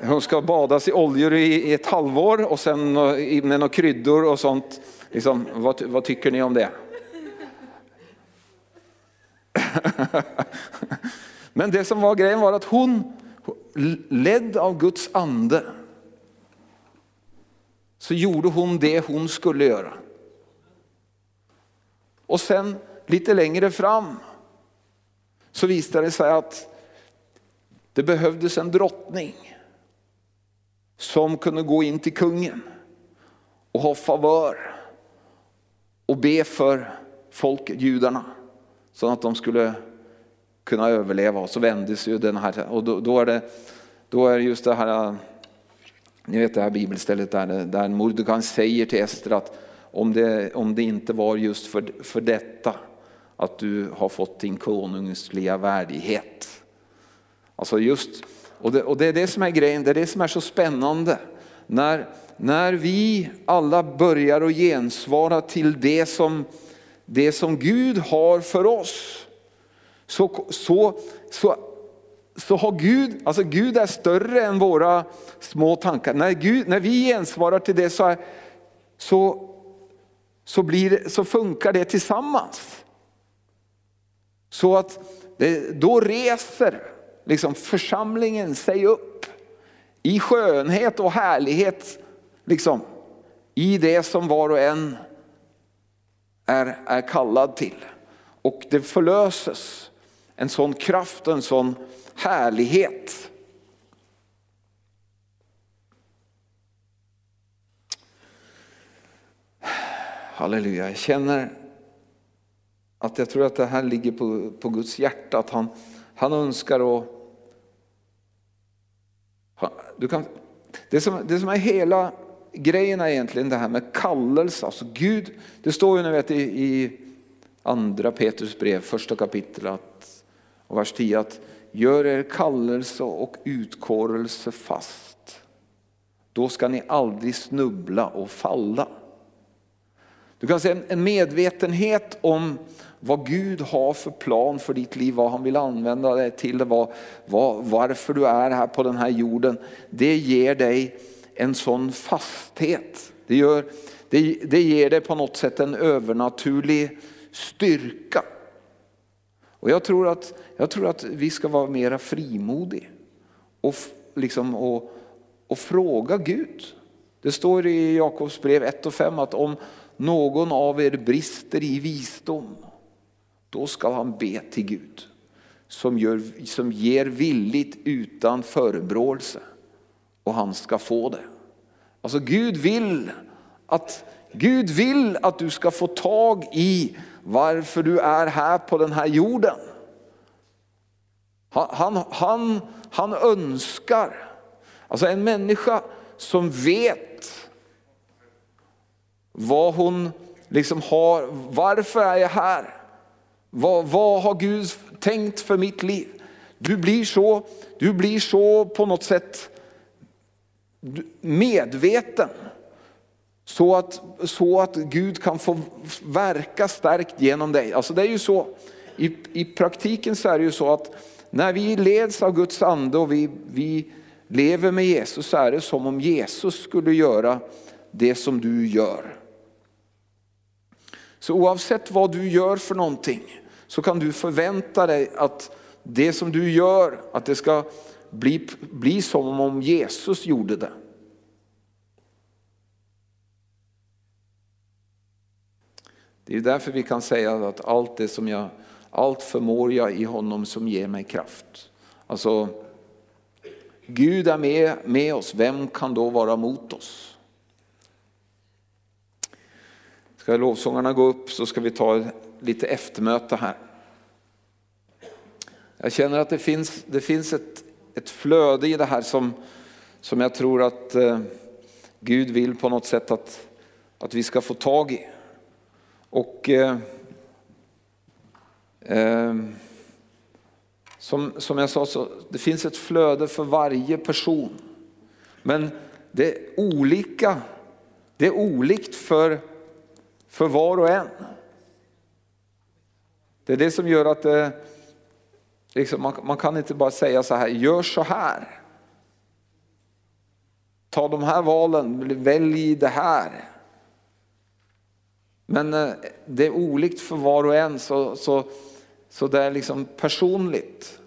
[laughs] hon ska badas i oljor i, i ett halvår och sen med några kryddor och sånt. Liksom, vad, vad tycker ni om det? [laughs] Men det som var grejen var att hon ledd av Guds ande så gjorde hon det hon skulle göra. Och sen lite längre fram så visade det sig att det behövdes en drottning som kunde gå in till kungen och ha favör och be för folket, judarna, så att de skulle kunna överleva. Och så vändes ju den här, och då, då är det då är just det här, ni vet det här bibelstället där, där Mordecai säger till Ester att om det, om det inte var just för, för detta att du har fått din konungsliga värdighet. Alltså just, och det, och det är det som är grejen, det är det som är så spännande. När, när vi alla börjar att gensvara till det som, det som Gud har för oss så, så, så, så har Gud, alltså Gud är större än våra små tankar. När, Gud, när vi gensvarar till det så, är, så, så, blir, så funkar det tillsammans. Så att det, då reser liksom församlingen sig upp i skönhet och härlighet. Liksom, I det som var och en är, är kallad till. Och det förlöses en sån kraft och en sån härlighet. Halleluja, jag känner att jag tror att det här ligger på, på Guds hjärta, att han, han önskar att... Du kan, det, som, det som är hela grejen är egentligen det här med kallelse. Alltså Gud, det står ju nu vet, i, i andra Petrus brev, första kapitlet, och vers 10 att gör er kallelse och utkårelse fast. Då ska ni aldrig snubbla och falla. Du kan se en medvetenhet om vad Gud har för plan för ditt liv, vad han vill använda dig till, vad, vad, varför du är här på den här jorden. Det ger dig en sån fasthet. Det, gör, det, det ger dig på något sätt en övernaturlig styrka. Och jag tror att, jag tror att vi ska vara mera frimodiga och, liksom, och, och fråga Gud. Det står i Jakobs brev 1 och 5 att om någon av er brister i visdom, då ska han be till Gud som, gör, som ger villigt utan förebråelse och han ska få det. Alltså Gud vill att, Gud vill att du ska få tag i varför du är här på den här jorden. Han, han, han, han önskar, alltså en människa som vet vad hon liksom har, varför är jag här? Vad, vad har Gud tänkt för mitt liv? Du blir så, du blir så på något sätt medveten. Så att, så att Gud kan få verka starkt genom dig. Alltså det är ju så, i, i praktiken så är det ju så att när vi leds av Guds ande och vi, vi lever med Jesus så är det som om Jesus skulle göra det som du gör. Så oavsett vad du gör för någonting så kan du förvänta dig att det som du gör, att det ska bli, bli som om Jesus gjorde det. Det är därför vi kan säga att allt det som jag, allt förmår jag i honom som ger mig kraft. Alltså, Gud är med, med oss, vem kan då vara mot oss? Ska lovsångarna gå upp så ska vi ta lite eftermöte här. Jag känner att det finns, det finns ett, ett flöde i det här som, som jag tror att eh, Gud vill på något sätt att, att vi ska få tag i. Och eh, eh, som, som jag sa, så det finns ett flöde för varje person. Men det är olika. Det är olikt för, för var och en. Det är det som gör att det, liksom, man, man kan inte bara säga så här, gör så här. Ta de här valen, välj det här. Men eh, det är olikt för var och en så, så, så det är liksom personligt.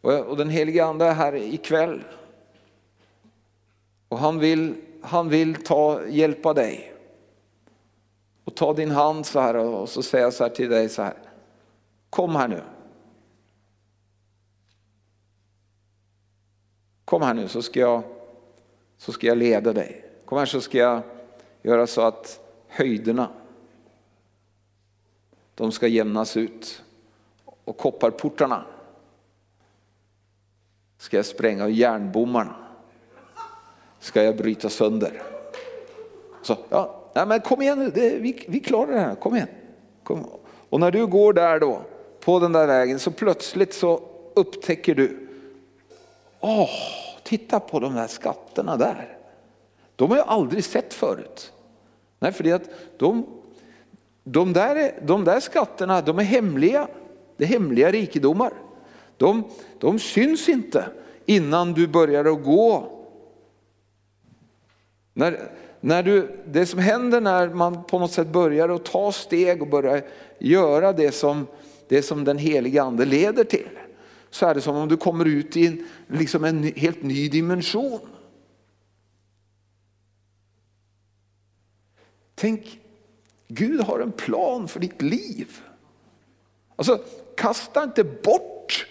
Och, och den helige ande är här ikväll. Och han vill, han vill ta, hjälpa dig. Och ta din hand så här och så säga så här till dig så här. Kom här nu. Kom här nu så ska jag, så ska jag leda dig. Kom här så ska jag göra så att höjderna. De ska jämnas ut och kopparportarna ska jag spränga och järnbommarna ska jag bryta sönder. Så, ja, nej men kom igen nu, det, vi, vi klarar det här, kom igen. Kom. Och när du går där då, på den där vägen, så plötsligt så upptäcker du, åh, titta på de där skatterna där. De har jag aldrig sett förut. Nej, för att de, de, där, de där skatterna de är hemliga. Det är hemliga rikedomar. De, de syns inte innan du börjar att gå. När, när du, det som händer när man på något sätt börjar att ta steg och börjar göra det som, det som den heliga ande leder till. Så är det som om du kommer ut i en, liksom en helt ny dimension. Tänk, Gud har en plan för ditt liv. Alltså kasta inte bort,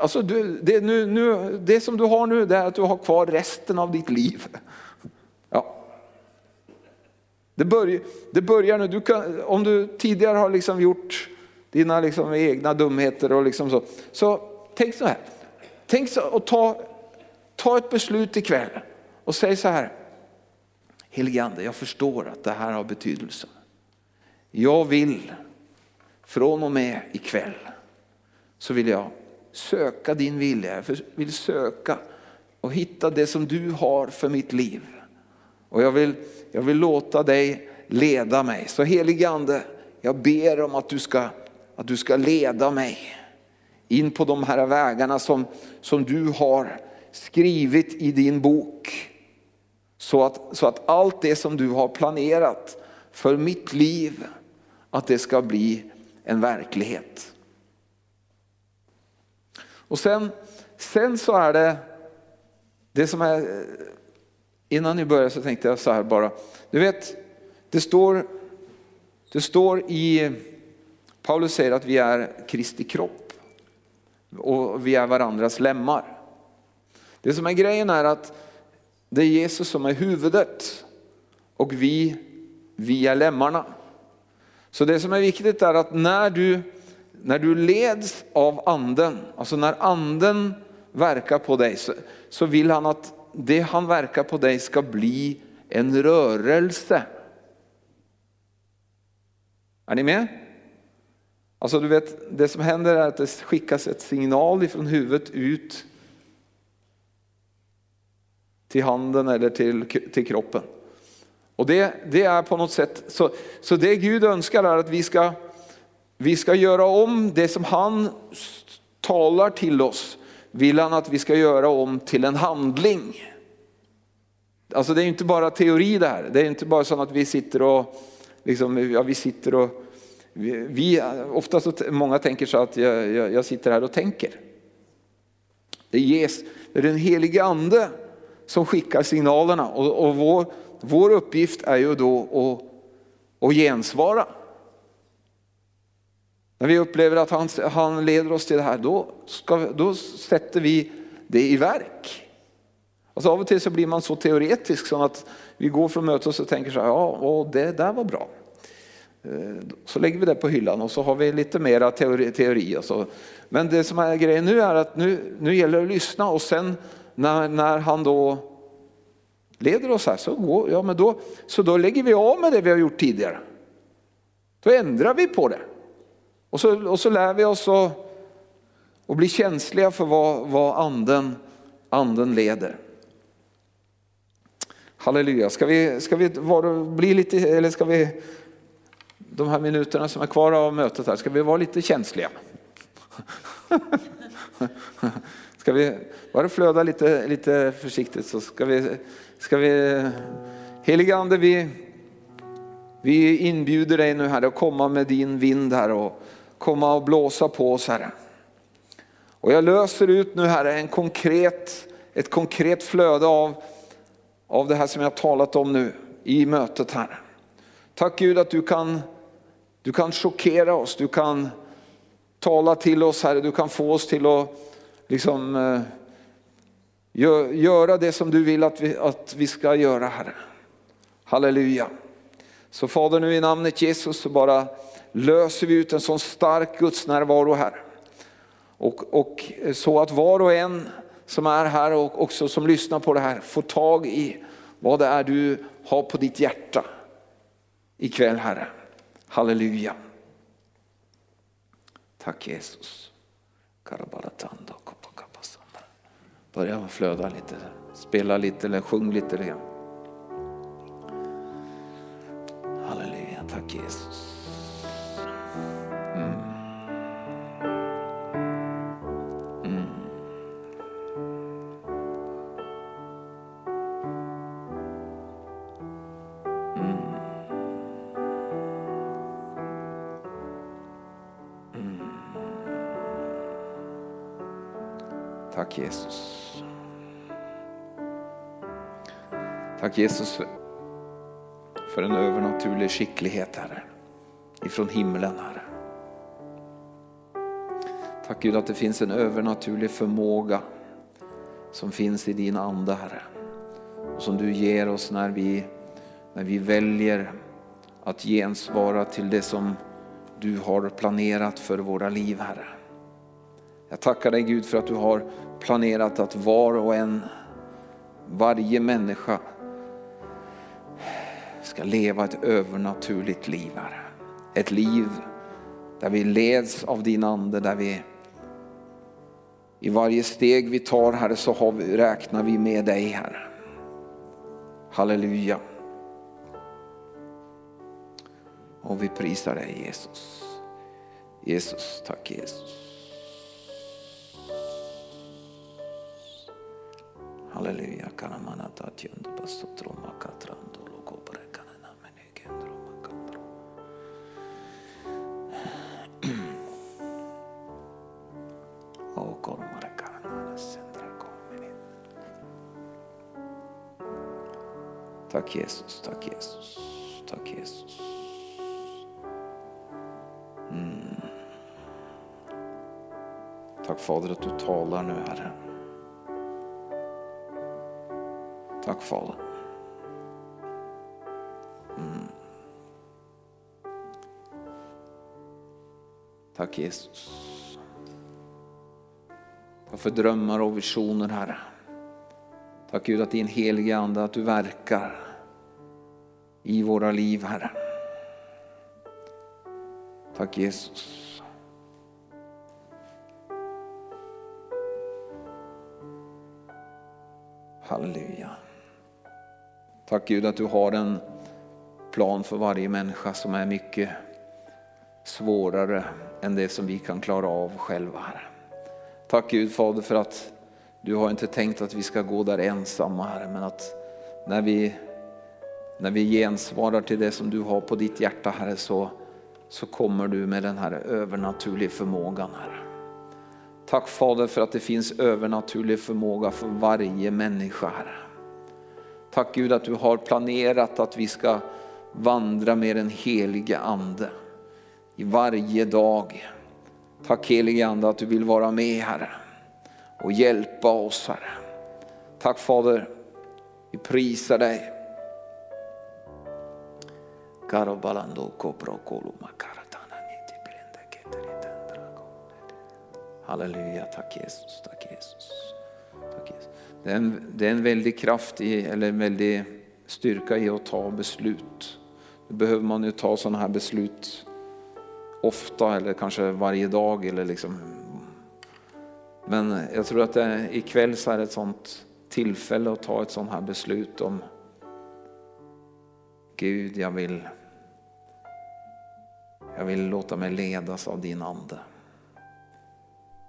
alltså, du, det, nu, nu, det som du har nu det är att du har kvar resten av ditt liv. Det, börjar, det börjar nu, du kan, om du tidigare har liksom gjort dina liksom egna dumheter och liksom så, så tänk så här. Tänk så, och ta, ta ett beslut ikväll och säg så här. Helige Ande, jag förstår att det här har betydelse. Jag vill från och med ikväll så vill jag söka din vilja. Jag vill söka och hitta det som du har för mitt liv. Och jag vill, jag vill låta dig leda mig. Så helige Ande, jag ber om att du ska, att du ska leda mig in på de här vägarna som, som du har skrivit i din bok. Så att, så att allt det som du har planerat för mitt liv, att det ska bli en verklighet. Och sen, sen så är det, det som är, innan ni börjar så tänkte jag så här bara, du vet, det står, det står i, Paulus säger att vi är Kristi kropp och vi är varandras lemmar. Det som är grejen är att det är Jesus som är huvudet och vi, vi är lemmarna. Så det som är viktigt är att när du, när du leds av anden, alltså när anden verkar på dig så, så vill han att det han verkar på dig ska bli en rörelse. Är ni med? Alltså du vet, det som händer är att det skickas ett signal ifrån huvudet ut till handen eller till, till kroppen. Och det, det är på något sätt, så, så det Gud önskar är att vi ska, vi ska göra om det som han talar till oss, vill han att vi ska göra om till en handling. Alltså det är inte bara teori det här, det är inte bara så att vi sitter och, liksom, ja, vi sitter och, vi, vi, ofta så många tänker så att jag, jag, jag sitter här och tänker. Det, ges, det är den helige ande som skickar signalerna och, och vår, vår uppgift är ju då att, att gensvara. När vi upplever att han, han leder oss till det här, då, ska, då sätter vi det i verk. Alltså av och till så blir man så teoretisk så att vi går från mötet och tänker så här, ja och det där var bra. Eh, så lägger vi det på hyllan och så har vi lite mera teori. teori och så. Men det som är grejen nu är att nu, nu gäller det att lyssna och sen när, när han då leder oss här så, går, ja, men då, så då lägger vi av med det vi har gjort tidigare. Då ändrar vi på det. Och så, och så lär vi oss att att bli känsliga för vad, vad anden, anden leder. Halleluja, ska vi, ska vi vara, bli lite, eller ska vi, de här minuterna som är kvar av mötet här, ska vi vara lite känsliga? [laughs] Ska vi bara flöda lite, lite försiktigt så ska vi, ska vi Helige Ande, vi, vi inbjuder dig nu här att komma med din vind här och komma och blåsa på oss Herre. Och jag löser ut nu Herre, en konkret, ett konkret flöde av, av det här som jag talat om nu i mötet Herre. Tack Gud att du kan, du kan chockera oss, du kan tala till oss Herre, du kan få oss till att liksom, eh, göra det som du vill att vi, att vi ska göra Herre. Halleluja. Så Fader nu i namnet Jesus så bara löser vi ut en sån stark Guds närvaro här. Och, och så att var och en som är här och också som lyssnar på det här får tag i vad det är du har på ditt hjärta ikväll Herre. Halleluja. Tack Jesus. Börja flöda lite, spela lite eller sjung lite. Halleluja, tack Jesus. Tack Jesus. Tack Jesus för, för en övernaturlig skicklighet Herre, ifrån himlen Herre. Tack Gud att det finns en övernaturlig förmåga som finns i din ande Herre. Och som du ger oss när vi, när vi väljer att gensvara till det som du har planerat för våra liv Herre. Jag tackar dig Gud för att du har planerat att var och en, varje människa ska leva ett övernaturligt liv, här. Ett liv där vi leds av din ande, där vi i varje steg vi tar Herre så har vi, räknar vi med dig Herre. Halleluja. Och vi prisar dig Jesus. Jesus, tack Jesus. Halleluja, kanamana tjundu basotro katrando logo brekanena menekendro makandro. O kolmare karanana sendra komini. Tack Jesus, tack Jesus, tack Jesus. Mm. Tack Fader att du talar nu Herre. Tack Fader. Mm. Tack Jesus. Tack för drömmar och visioner Herre. Tack Gud att din heliga Ande att du verkar i våra liv Herre. Tack Jesus. Halleluja. Tack Gud att du har en plan för varje människa som är mycket svårare än det som vi kan klara av själva. Tack Gud Fader för att du har inte tänkt att vi ska gå där ensamma Herre, men att när vi, när vi gensvarar till det som du har på ditt hjärta Herre så, så kommer du med den här övernaturliga förmågan Herre. Tack Fader för att det finns övernaturlig förmåga för varje människa Herre. Tack Gud att du har planerat att vi ska vandra med den helige Ande i varje dag. Tack helige Ande att du vill vara med Herre och hjälpa oss Herre. Tack Fader, vi prisar dig. Halleluja, tack Jesus, tack Jesus. Tack Jesus. Det, är en, det är en väldig kraft i, eller en väldig styrka i att ta beslut. Nu behöver man ju ta sådana här beslut ofta eller kanske varje dag. Eller liksom. Men jag tror att det, ikväll så är det ett sådant tillfälle att ta ett sådant här beslut om Gud, jag vill, jag vill låta mig ledas av din ande.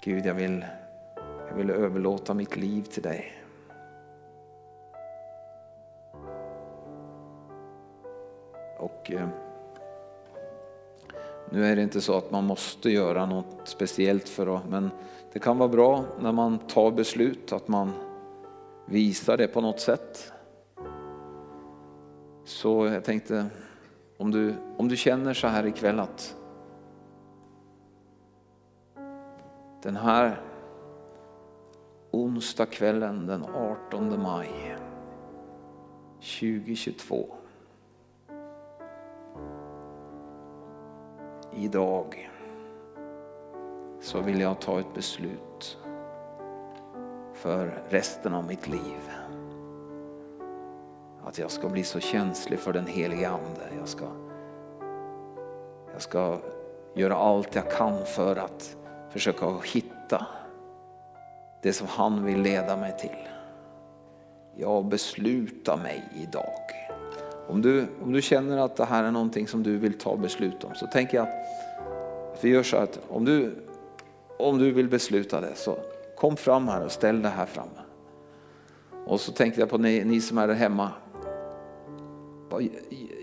Gud, jag vill, jag vill överlåta mitt liv till dig. Och nu är det inte så att man måste göra något speciellt för att, men det kan vara bra när man tar beslut att man visar det på något sätt. Så jag tänkte, om du, om du känner så här ikväll att den här onsdag kvällen den 18 maj 2022. Idag så vill jag ta ett beslut för resten av mitt liv. Att jag ska bli så känslig för den heliga Ande. Jag ska, jag ska göra allt jag kan för att försöka hitta det som han vill leda mig till. Jag beslutar mig idag. Om du, om du känner att det här är någonting som du vill ta beslut om så tänker jag att vi gör så att om du, om du vill besluta det så kom fram här och ställ det här framme. Och så tänkte jag på ni, ni som är där hemma.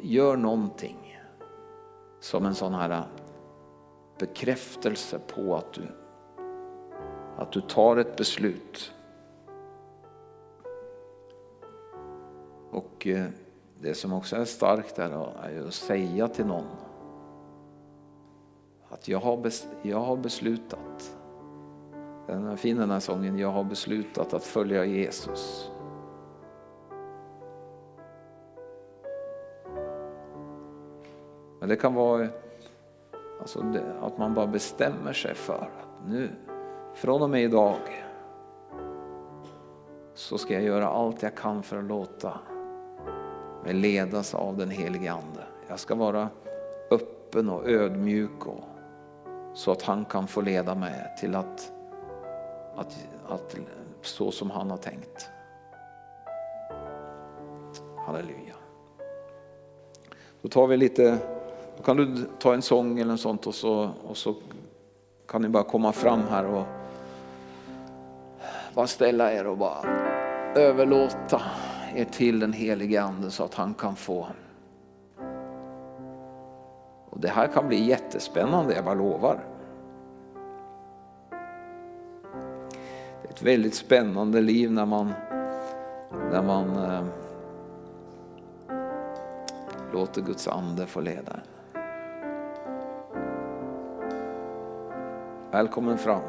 Gör någonting som en sån här bekräftelse på att du, att du tar ett beslut. Och eh, det som också är starkt är att säga till någon att jag har, jag har beslutat. Den är fin den här sången, jag har beslutat att följa Jesus. Men det kan vara Alltså det, att man bara bestämmer sig för att nu, från och med idag, så ska jag göra allt jag kan för att låta men ledas av den helige Ande. Jag ska vara öppen och ödmjuk och, så att han kan få leda mig till att, att, att så som han har tänkt. Halleluja. Då tar vi lite Då kan du ta en sång eller något sånt och så, och så kan ni bara komma fram här och bara ställa er och bara överlåta er till den helige Ande så att han kan få. Och det här kan bli jättespännande, jag bara lovar. Det är ett väldigt spännande liv när man, när man eh, låter Guds ande få leda en. Välkommen fram.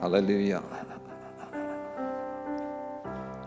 Halleluja.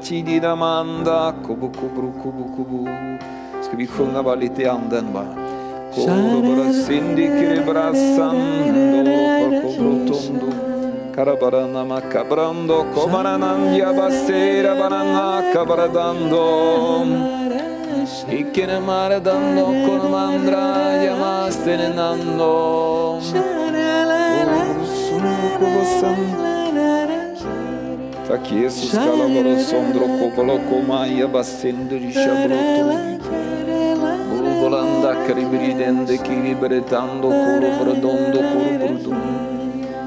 tid manda kubu kubu kubu kubu. Ska vi sjunga bara lite i anden bara. Karabarana makabrando, kobaranandya basera barana kabaradando. Ikkene mare dando con mandra yamaste nenando. Sharala la oh, la la la la la la Para que esses calabarosão drocobolocomai abastendo de xabroto. Bulbolanda cribridende cribretando curubrodondo curubrudum.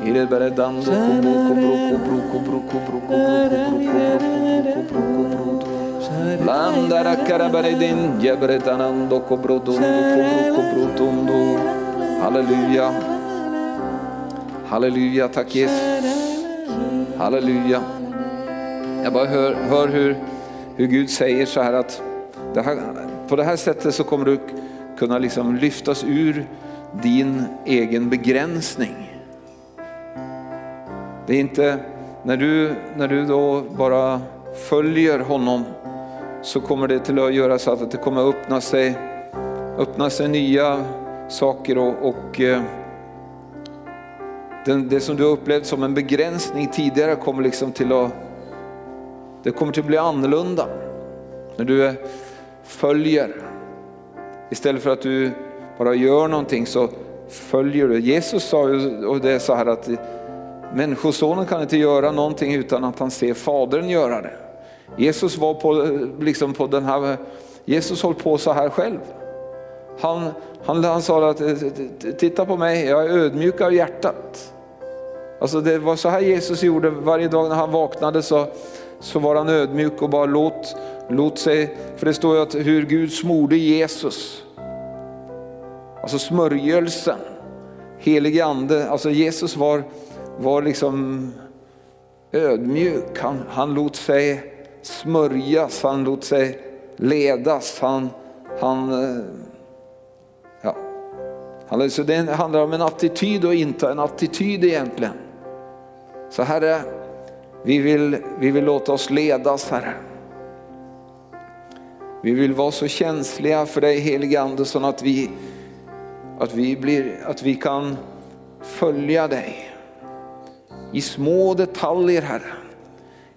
Ireberedando cubrucubru cubru cubru cubru cubru cubru cubru cubru cubru Landara carabareden diabretanando cubrodondo cubru cubrutundo. Hallelujah. Hallelujah. Tack Jesus. Hallelujah. Jag bara hör, hör hur, hur Gud säger så här att det här, på det här sättet så kommer du kunna liksom lyftas ur din egen begränsning. Det är inte, när du, när du då bara följer honom så kommer det till att göra så att det kommer öppna sig, öppna sig nya saker och, och eh, den, det som du har upplevt som en begränsning tidigare kommer liksom till att, det kommer att bli annorlunda. När du följer, istället för att du bara gör någonting så följer du. Jesus sa ju, och det är så här att människosonen kan inte göra någonting utan att han ser fadern göra det. Jesus var på, liksom på den här, Jesus höll på så här själv. Han, han, han sa att titta på mig, jag är ödmjuk av hjärtat. Alltså det var så här Jesus gjorde varje dag när han vaknade så, så var han ödmjuk och bara låt, låt sig, för det står ju att hur Gud smorde Jesus. Alltså smörjelsen, helige ande, alltså Jesus var, var liksom ödmjuk. Han, han låt sig smörjas, han låt sig ledas. Han, han, eh, ja. Så det handlar om en attityd och inte en attityd egentligen. Så Herre, vi vill, vi vill låta oss ledas Herre. Vi vill vara så känsliga för dig helige Ande så att vi, att, vi blir, att vi kan följa dig i små detaljer Herre.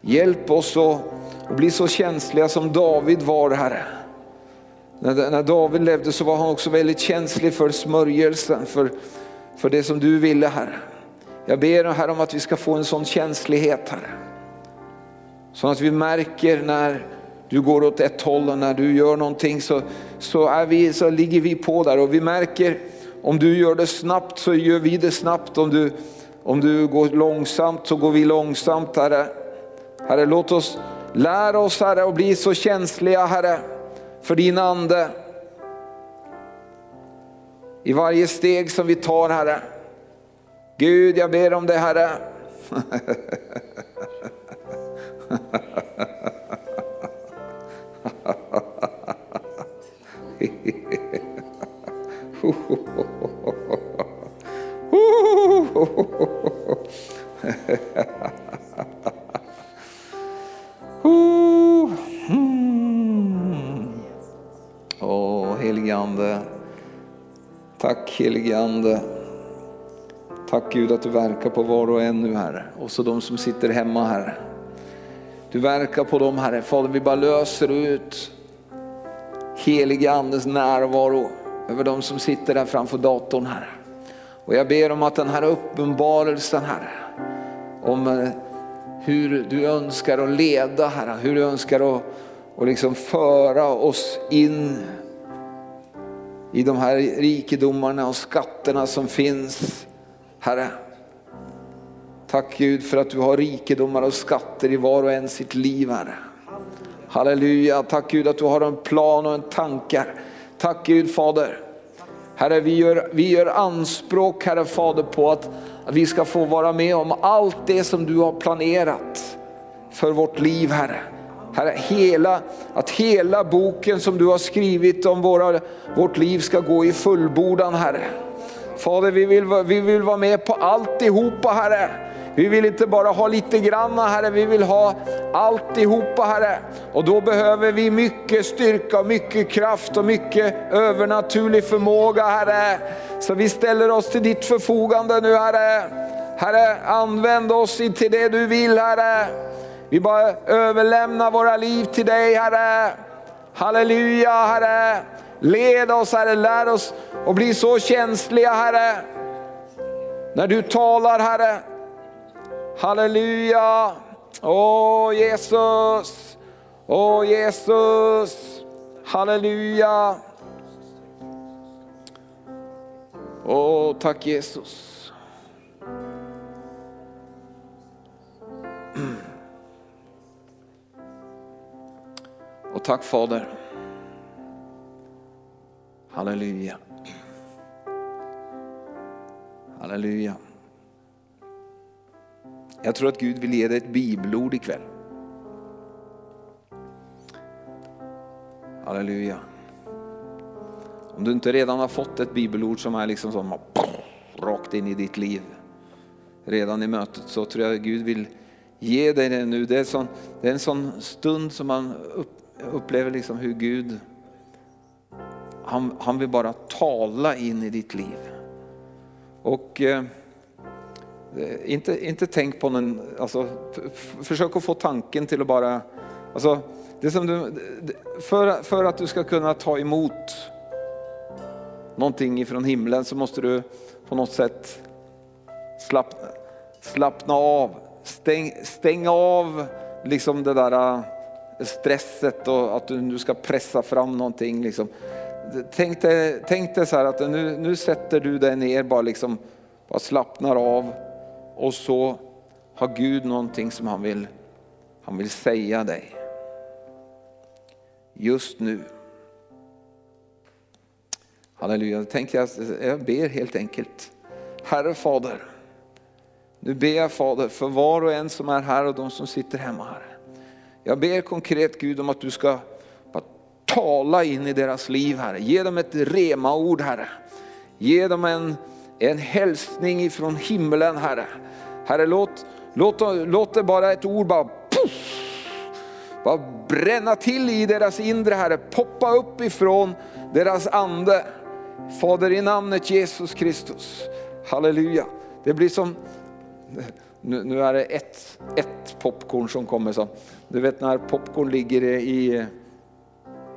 Hjälp oss att, att bli så känsliga som David var Herre. När, när David levde så var han också väldigt känslig för smörjelsen, för, för det som du ville Herre. Jag ber Herre om att vi ska få en sån känslighet Herre. Så att vi märker när du går åt ett håll och när du gör någonting så, så, är vi, så ligger vi på där och vi märker om du gör det snabbt så gör vi det snabbt. Om du, om du går långsamt så går vi långsamt Herre. Herre låt oss lära oss Herre och bli så känsliga Herre för din ande. I varje steg som vi tar Herre. Gud, jag ber om det Herre. Åh, oh, heligande. Tack helige Ande. Tack Gud att du verkar på var och en nu Herre. Och så de som sitter hemma Herre. Du verkar på dem Herre. Fader vi bara löser ut helige Andes närvaro över de som sitter där framför datorn Herre. Och jag ber om att den här uppenbarelsen Herre, om eh, hur du önskar att leda Herre, hur du önskar att och liksom föra oss in i de här rikedomarna och skatterna som finns. Herre, tack Gud för att du har rikedomar och skatter i var och en sitt liv Herre. Halleluja, tack Gud att du har en plan och en tankar. Tack Gud Fader. Herre, vi gör, vi gör anspråk, Herre Fader, på att, att vi ska få vara med om allt det som du har planerat för vårt liv, Herre. Herre, hela, att hela boken som du har skrivit om våra, vårt liv ska gå i fullbordan, Herre. Fader, vi vill, vi vill vara med på alltihopa, Herre. Vi vill inte bara ha lite granna Herre, vi vill ha alltihopa Herre. Och då behöver vi mycket styrka, mycket kraft och mycket övernaturlig förmåga Herre. Så vi ställer oss till ditt förfogande nu Herre. Herre, använd oss till det du vill Herre. Vi bara överlämnar våra liv till dig Herre. Halleluja Herre. Led oss Herre, lär oss att bli så känsliga Herre. När du talar Herre, Halleluja! Åh Jesus! Åh Jesus! Halleluja! Åh tack Jesus! Och tack Fader. Halleluja. Halleluja. Jag tror att Gud vill ge dig ett bibelord ikväll. Halleluja. Om du inte redan har fått ett bibelord som är liksom som rakt in i ditt liv redan i mötet så tror jag Gud vill ge dig det nu. Det är, sån, det är en sån stund som man upplever liksom hur Gud, han, han vill bara tala in i ditt liv. Och eh, eh inte, inte tänk på någon, alltså, försök att få tanken till att bara, alltså, det som du, för, för att du ska kunna ta emot någonting ifrån himlen så måste du på något sätt slappna, slappna av, stäng, stänga av liksom det där eh, stresset och att du, nu ska pressa fram någonting. Liksom. Tänk, dig, tänk dig så här att nu, nu sätter du dig ner, bara, liksom, bara slappnar av och så har Gud någonting som han vill, han vill säga dig. Just nu. Halleluja, tänk jag, jag ber helt enkelt. Herre Fader, nu ber jag Fader för var och en som är här och de som sitter hemma här. Jag ber konkret Gud om att du ska tala in i deras liv Herre. Ge dem ett rema-ord Herre. Ge dem en, en hälsning ifrån himlen Herre. Herre låt, låt, låt det bara ett ord bara, puff, bara bränna till i deras inre Herre, poppa upp ifrån deras ande. Fader i namnet Jesus Kristus, halleluja. Det blir som, nu, nu är det ett, ett popcorn som kommer Så. du vet när popcorn ligger i,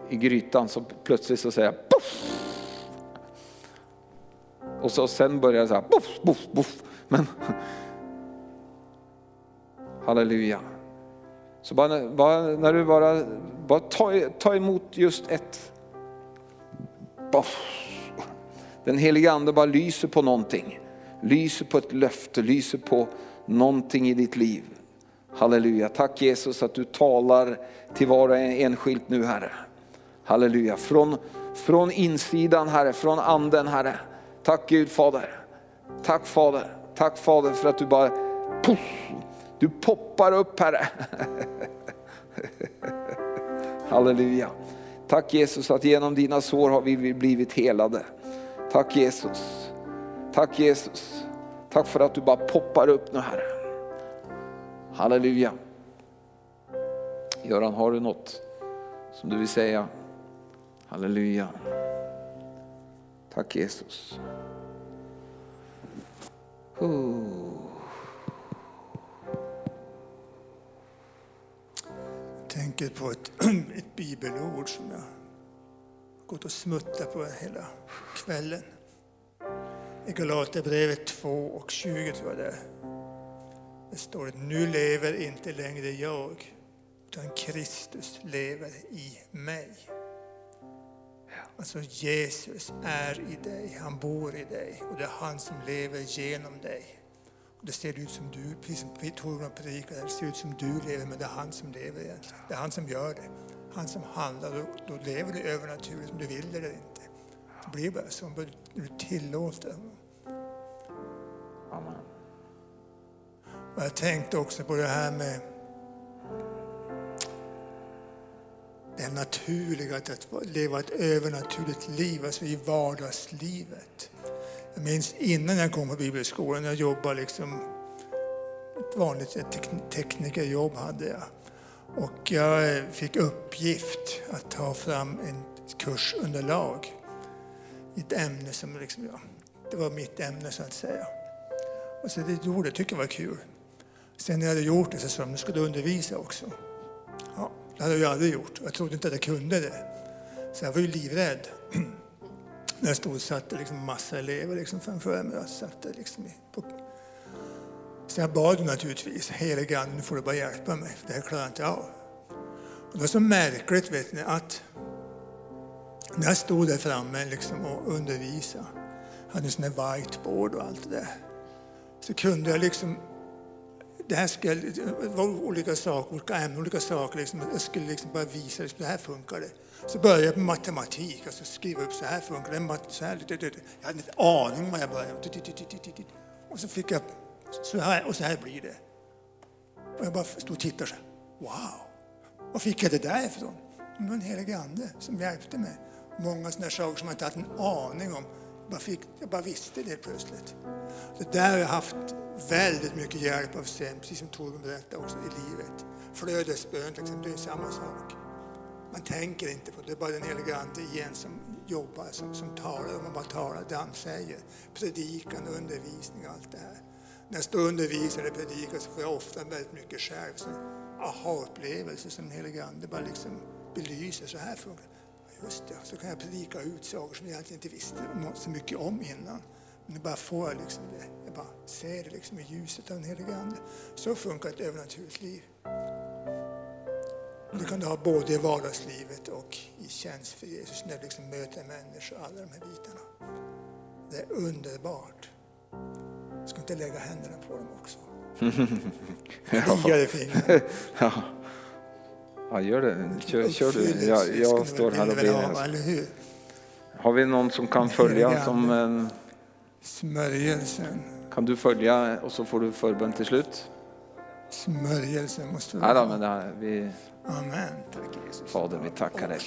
i grytan så plötsligt så säger jag poff. Och så sen börjar det så här, poff, poff, poff. Men [laughs] Halleluja. Så bara, bara, när du bara, bara ta, ta emot just ett. Den heliga ande bara lyser på någonting. Lyser på ett löfte, lyser på någonting i ditt liv. Halleluja. Tack Jesus att du talar till var och en enskilt nu Herre. Halleluja. Från, från insidan Herre, från anden Herre. Tack Gud Fader. Tack Fader. Tack Fader för att du bara puff, du poppar upp Herre. [laughs] Halleluja. Tack Jesus att genom dina sår har vi blivit helade. Tack Jesus. Tack Jesus. Tack för att du bara poppar upp nu Herre. Halleluja. Göran, har du något som du vill säga? Halleluja. Tack Jesus. Oh. Jag tänker på ett, [clears throat] ett bibelord som jag gått och smuttat på hela kvällen. I Galaterbrevet 2 och 20 tror jag det är. Det står att nu lever inte längre jag, utan Kristus lever i mig. Alltså Jesus är i dig, han bor i dig och det är han som lever genom dig. Och det ser ut som du, precis som Torbjörn predikade, det ser ut som du lever men det är han som lever egentligen. Det är han som gör det. Han som handlar, då, då lever du övernaturligt om du vill det eller inte. Det blir bara så, du tillåter. Amen. Och jag tänkte också på det här med det naturliga, att leva ett övernaturligt liv, alltså i vardagslivet. Jag minns innan jag kom på bibelskolan, jag jobbade liksom, ett vanligt teknikerjobb hade jag. Och jag eh, fick uppgift att ta fram en kursunderlag i ett ämne som liksom, ja, det var mitt ämne så att säga. Och så det gjorde jag, tyckte det var kul. Sen när jag hade gjort det så sa de, nu ska du undervisa också. Ja, det hade jag aldrig gjort. Jag trodde inte att jag kunde det. Så jag var ju livrädd. [clears throat] när jag stod och satte liksom massa elever liksom framför mig. Jag satte liksom på... Så jag bad naturligtvis, helige Ande, nu får du bara hjälpa mig, för det här klarar jag inte av. Och det var så märkligt vet ni, att när jag stod där framme liksom och undervisade, hade en sån där whiteboard och allt det där, så kunde jag liksom det här skulle, det var olika saker, olika ämnen, olika saker. Liksom. Jag skulle liksom bara visa liksom, det här funkar det. Så började jag med matematik, alltså skriva upp så här funkar det. Så här, jag hade inte aning om vad jag började. Och så fick jag, så här, och så här blir det. Och jag bara stod och tittade så här. Wow! Var fick jag det där ifrån? Det var en helig ande som hjälpte mig. Många sådana saker som jag inte hade en aning om. Jag bara, fick, jag bara visste det plötsligt. Det där har jag haft väldigt mycket hjälp av sen, precis som Torbjörn berättade också, i livet. Flödesbön till exempel, det är samma sak. Man tänker inte på det, det är bara den heliga Ande igen som jobbar, som, som talar, och man bara talar det han säger. Predikan, undervisning och allt det här. När jag står och undervisar eller predikar så får jag ofta väldigt mycket själv, aha-upplevelser som den helige Ande bara liksom belyser, så här funkar Just det, så kan jag predika ut saker som jag egentligen inte visste så mycket om innan. Men bara får liksom det. Bara ser det liksom i ljuset av den helige Ande. Så funkar ett övernaturligt liv. Det kan du ha både i vardagslivet och i tjänst för Jesus när du liksom möter människor, alla de här bitarna. Det är underbart. Jag ska inte lägga händerna på dem också. [laughs] Kliar i fingrarna. [laughs] ja. ja, gör det. Kör, kör du. Jag, jag står här och ber. Har vi någon som kan följa som en Smörjelsen. Kan du följa och så får du förbön till slut? Smörjelsen måste vi ha. Ja, men det här, vi... Amen. Tack Jesus. Fader, vi tackar dig.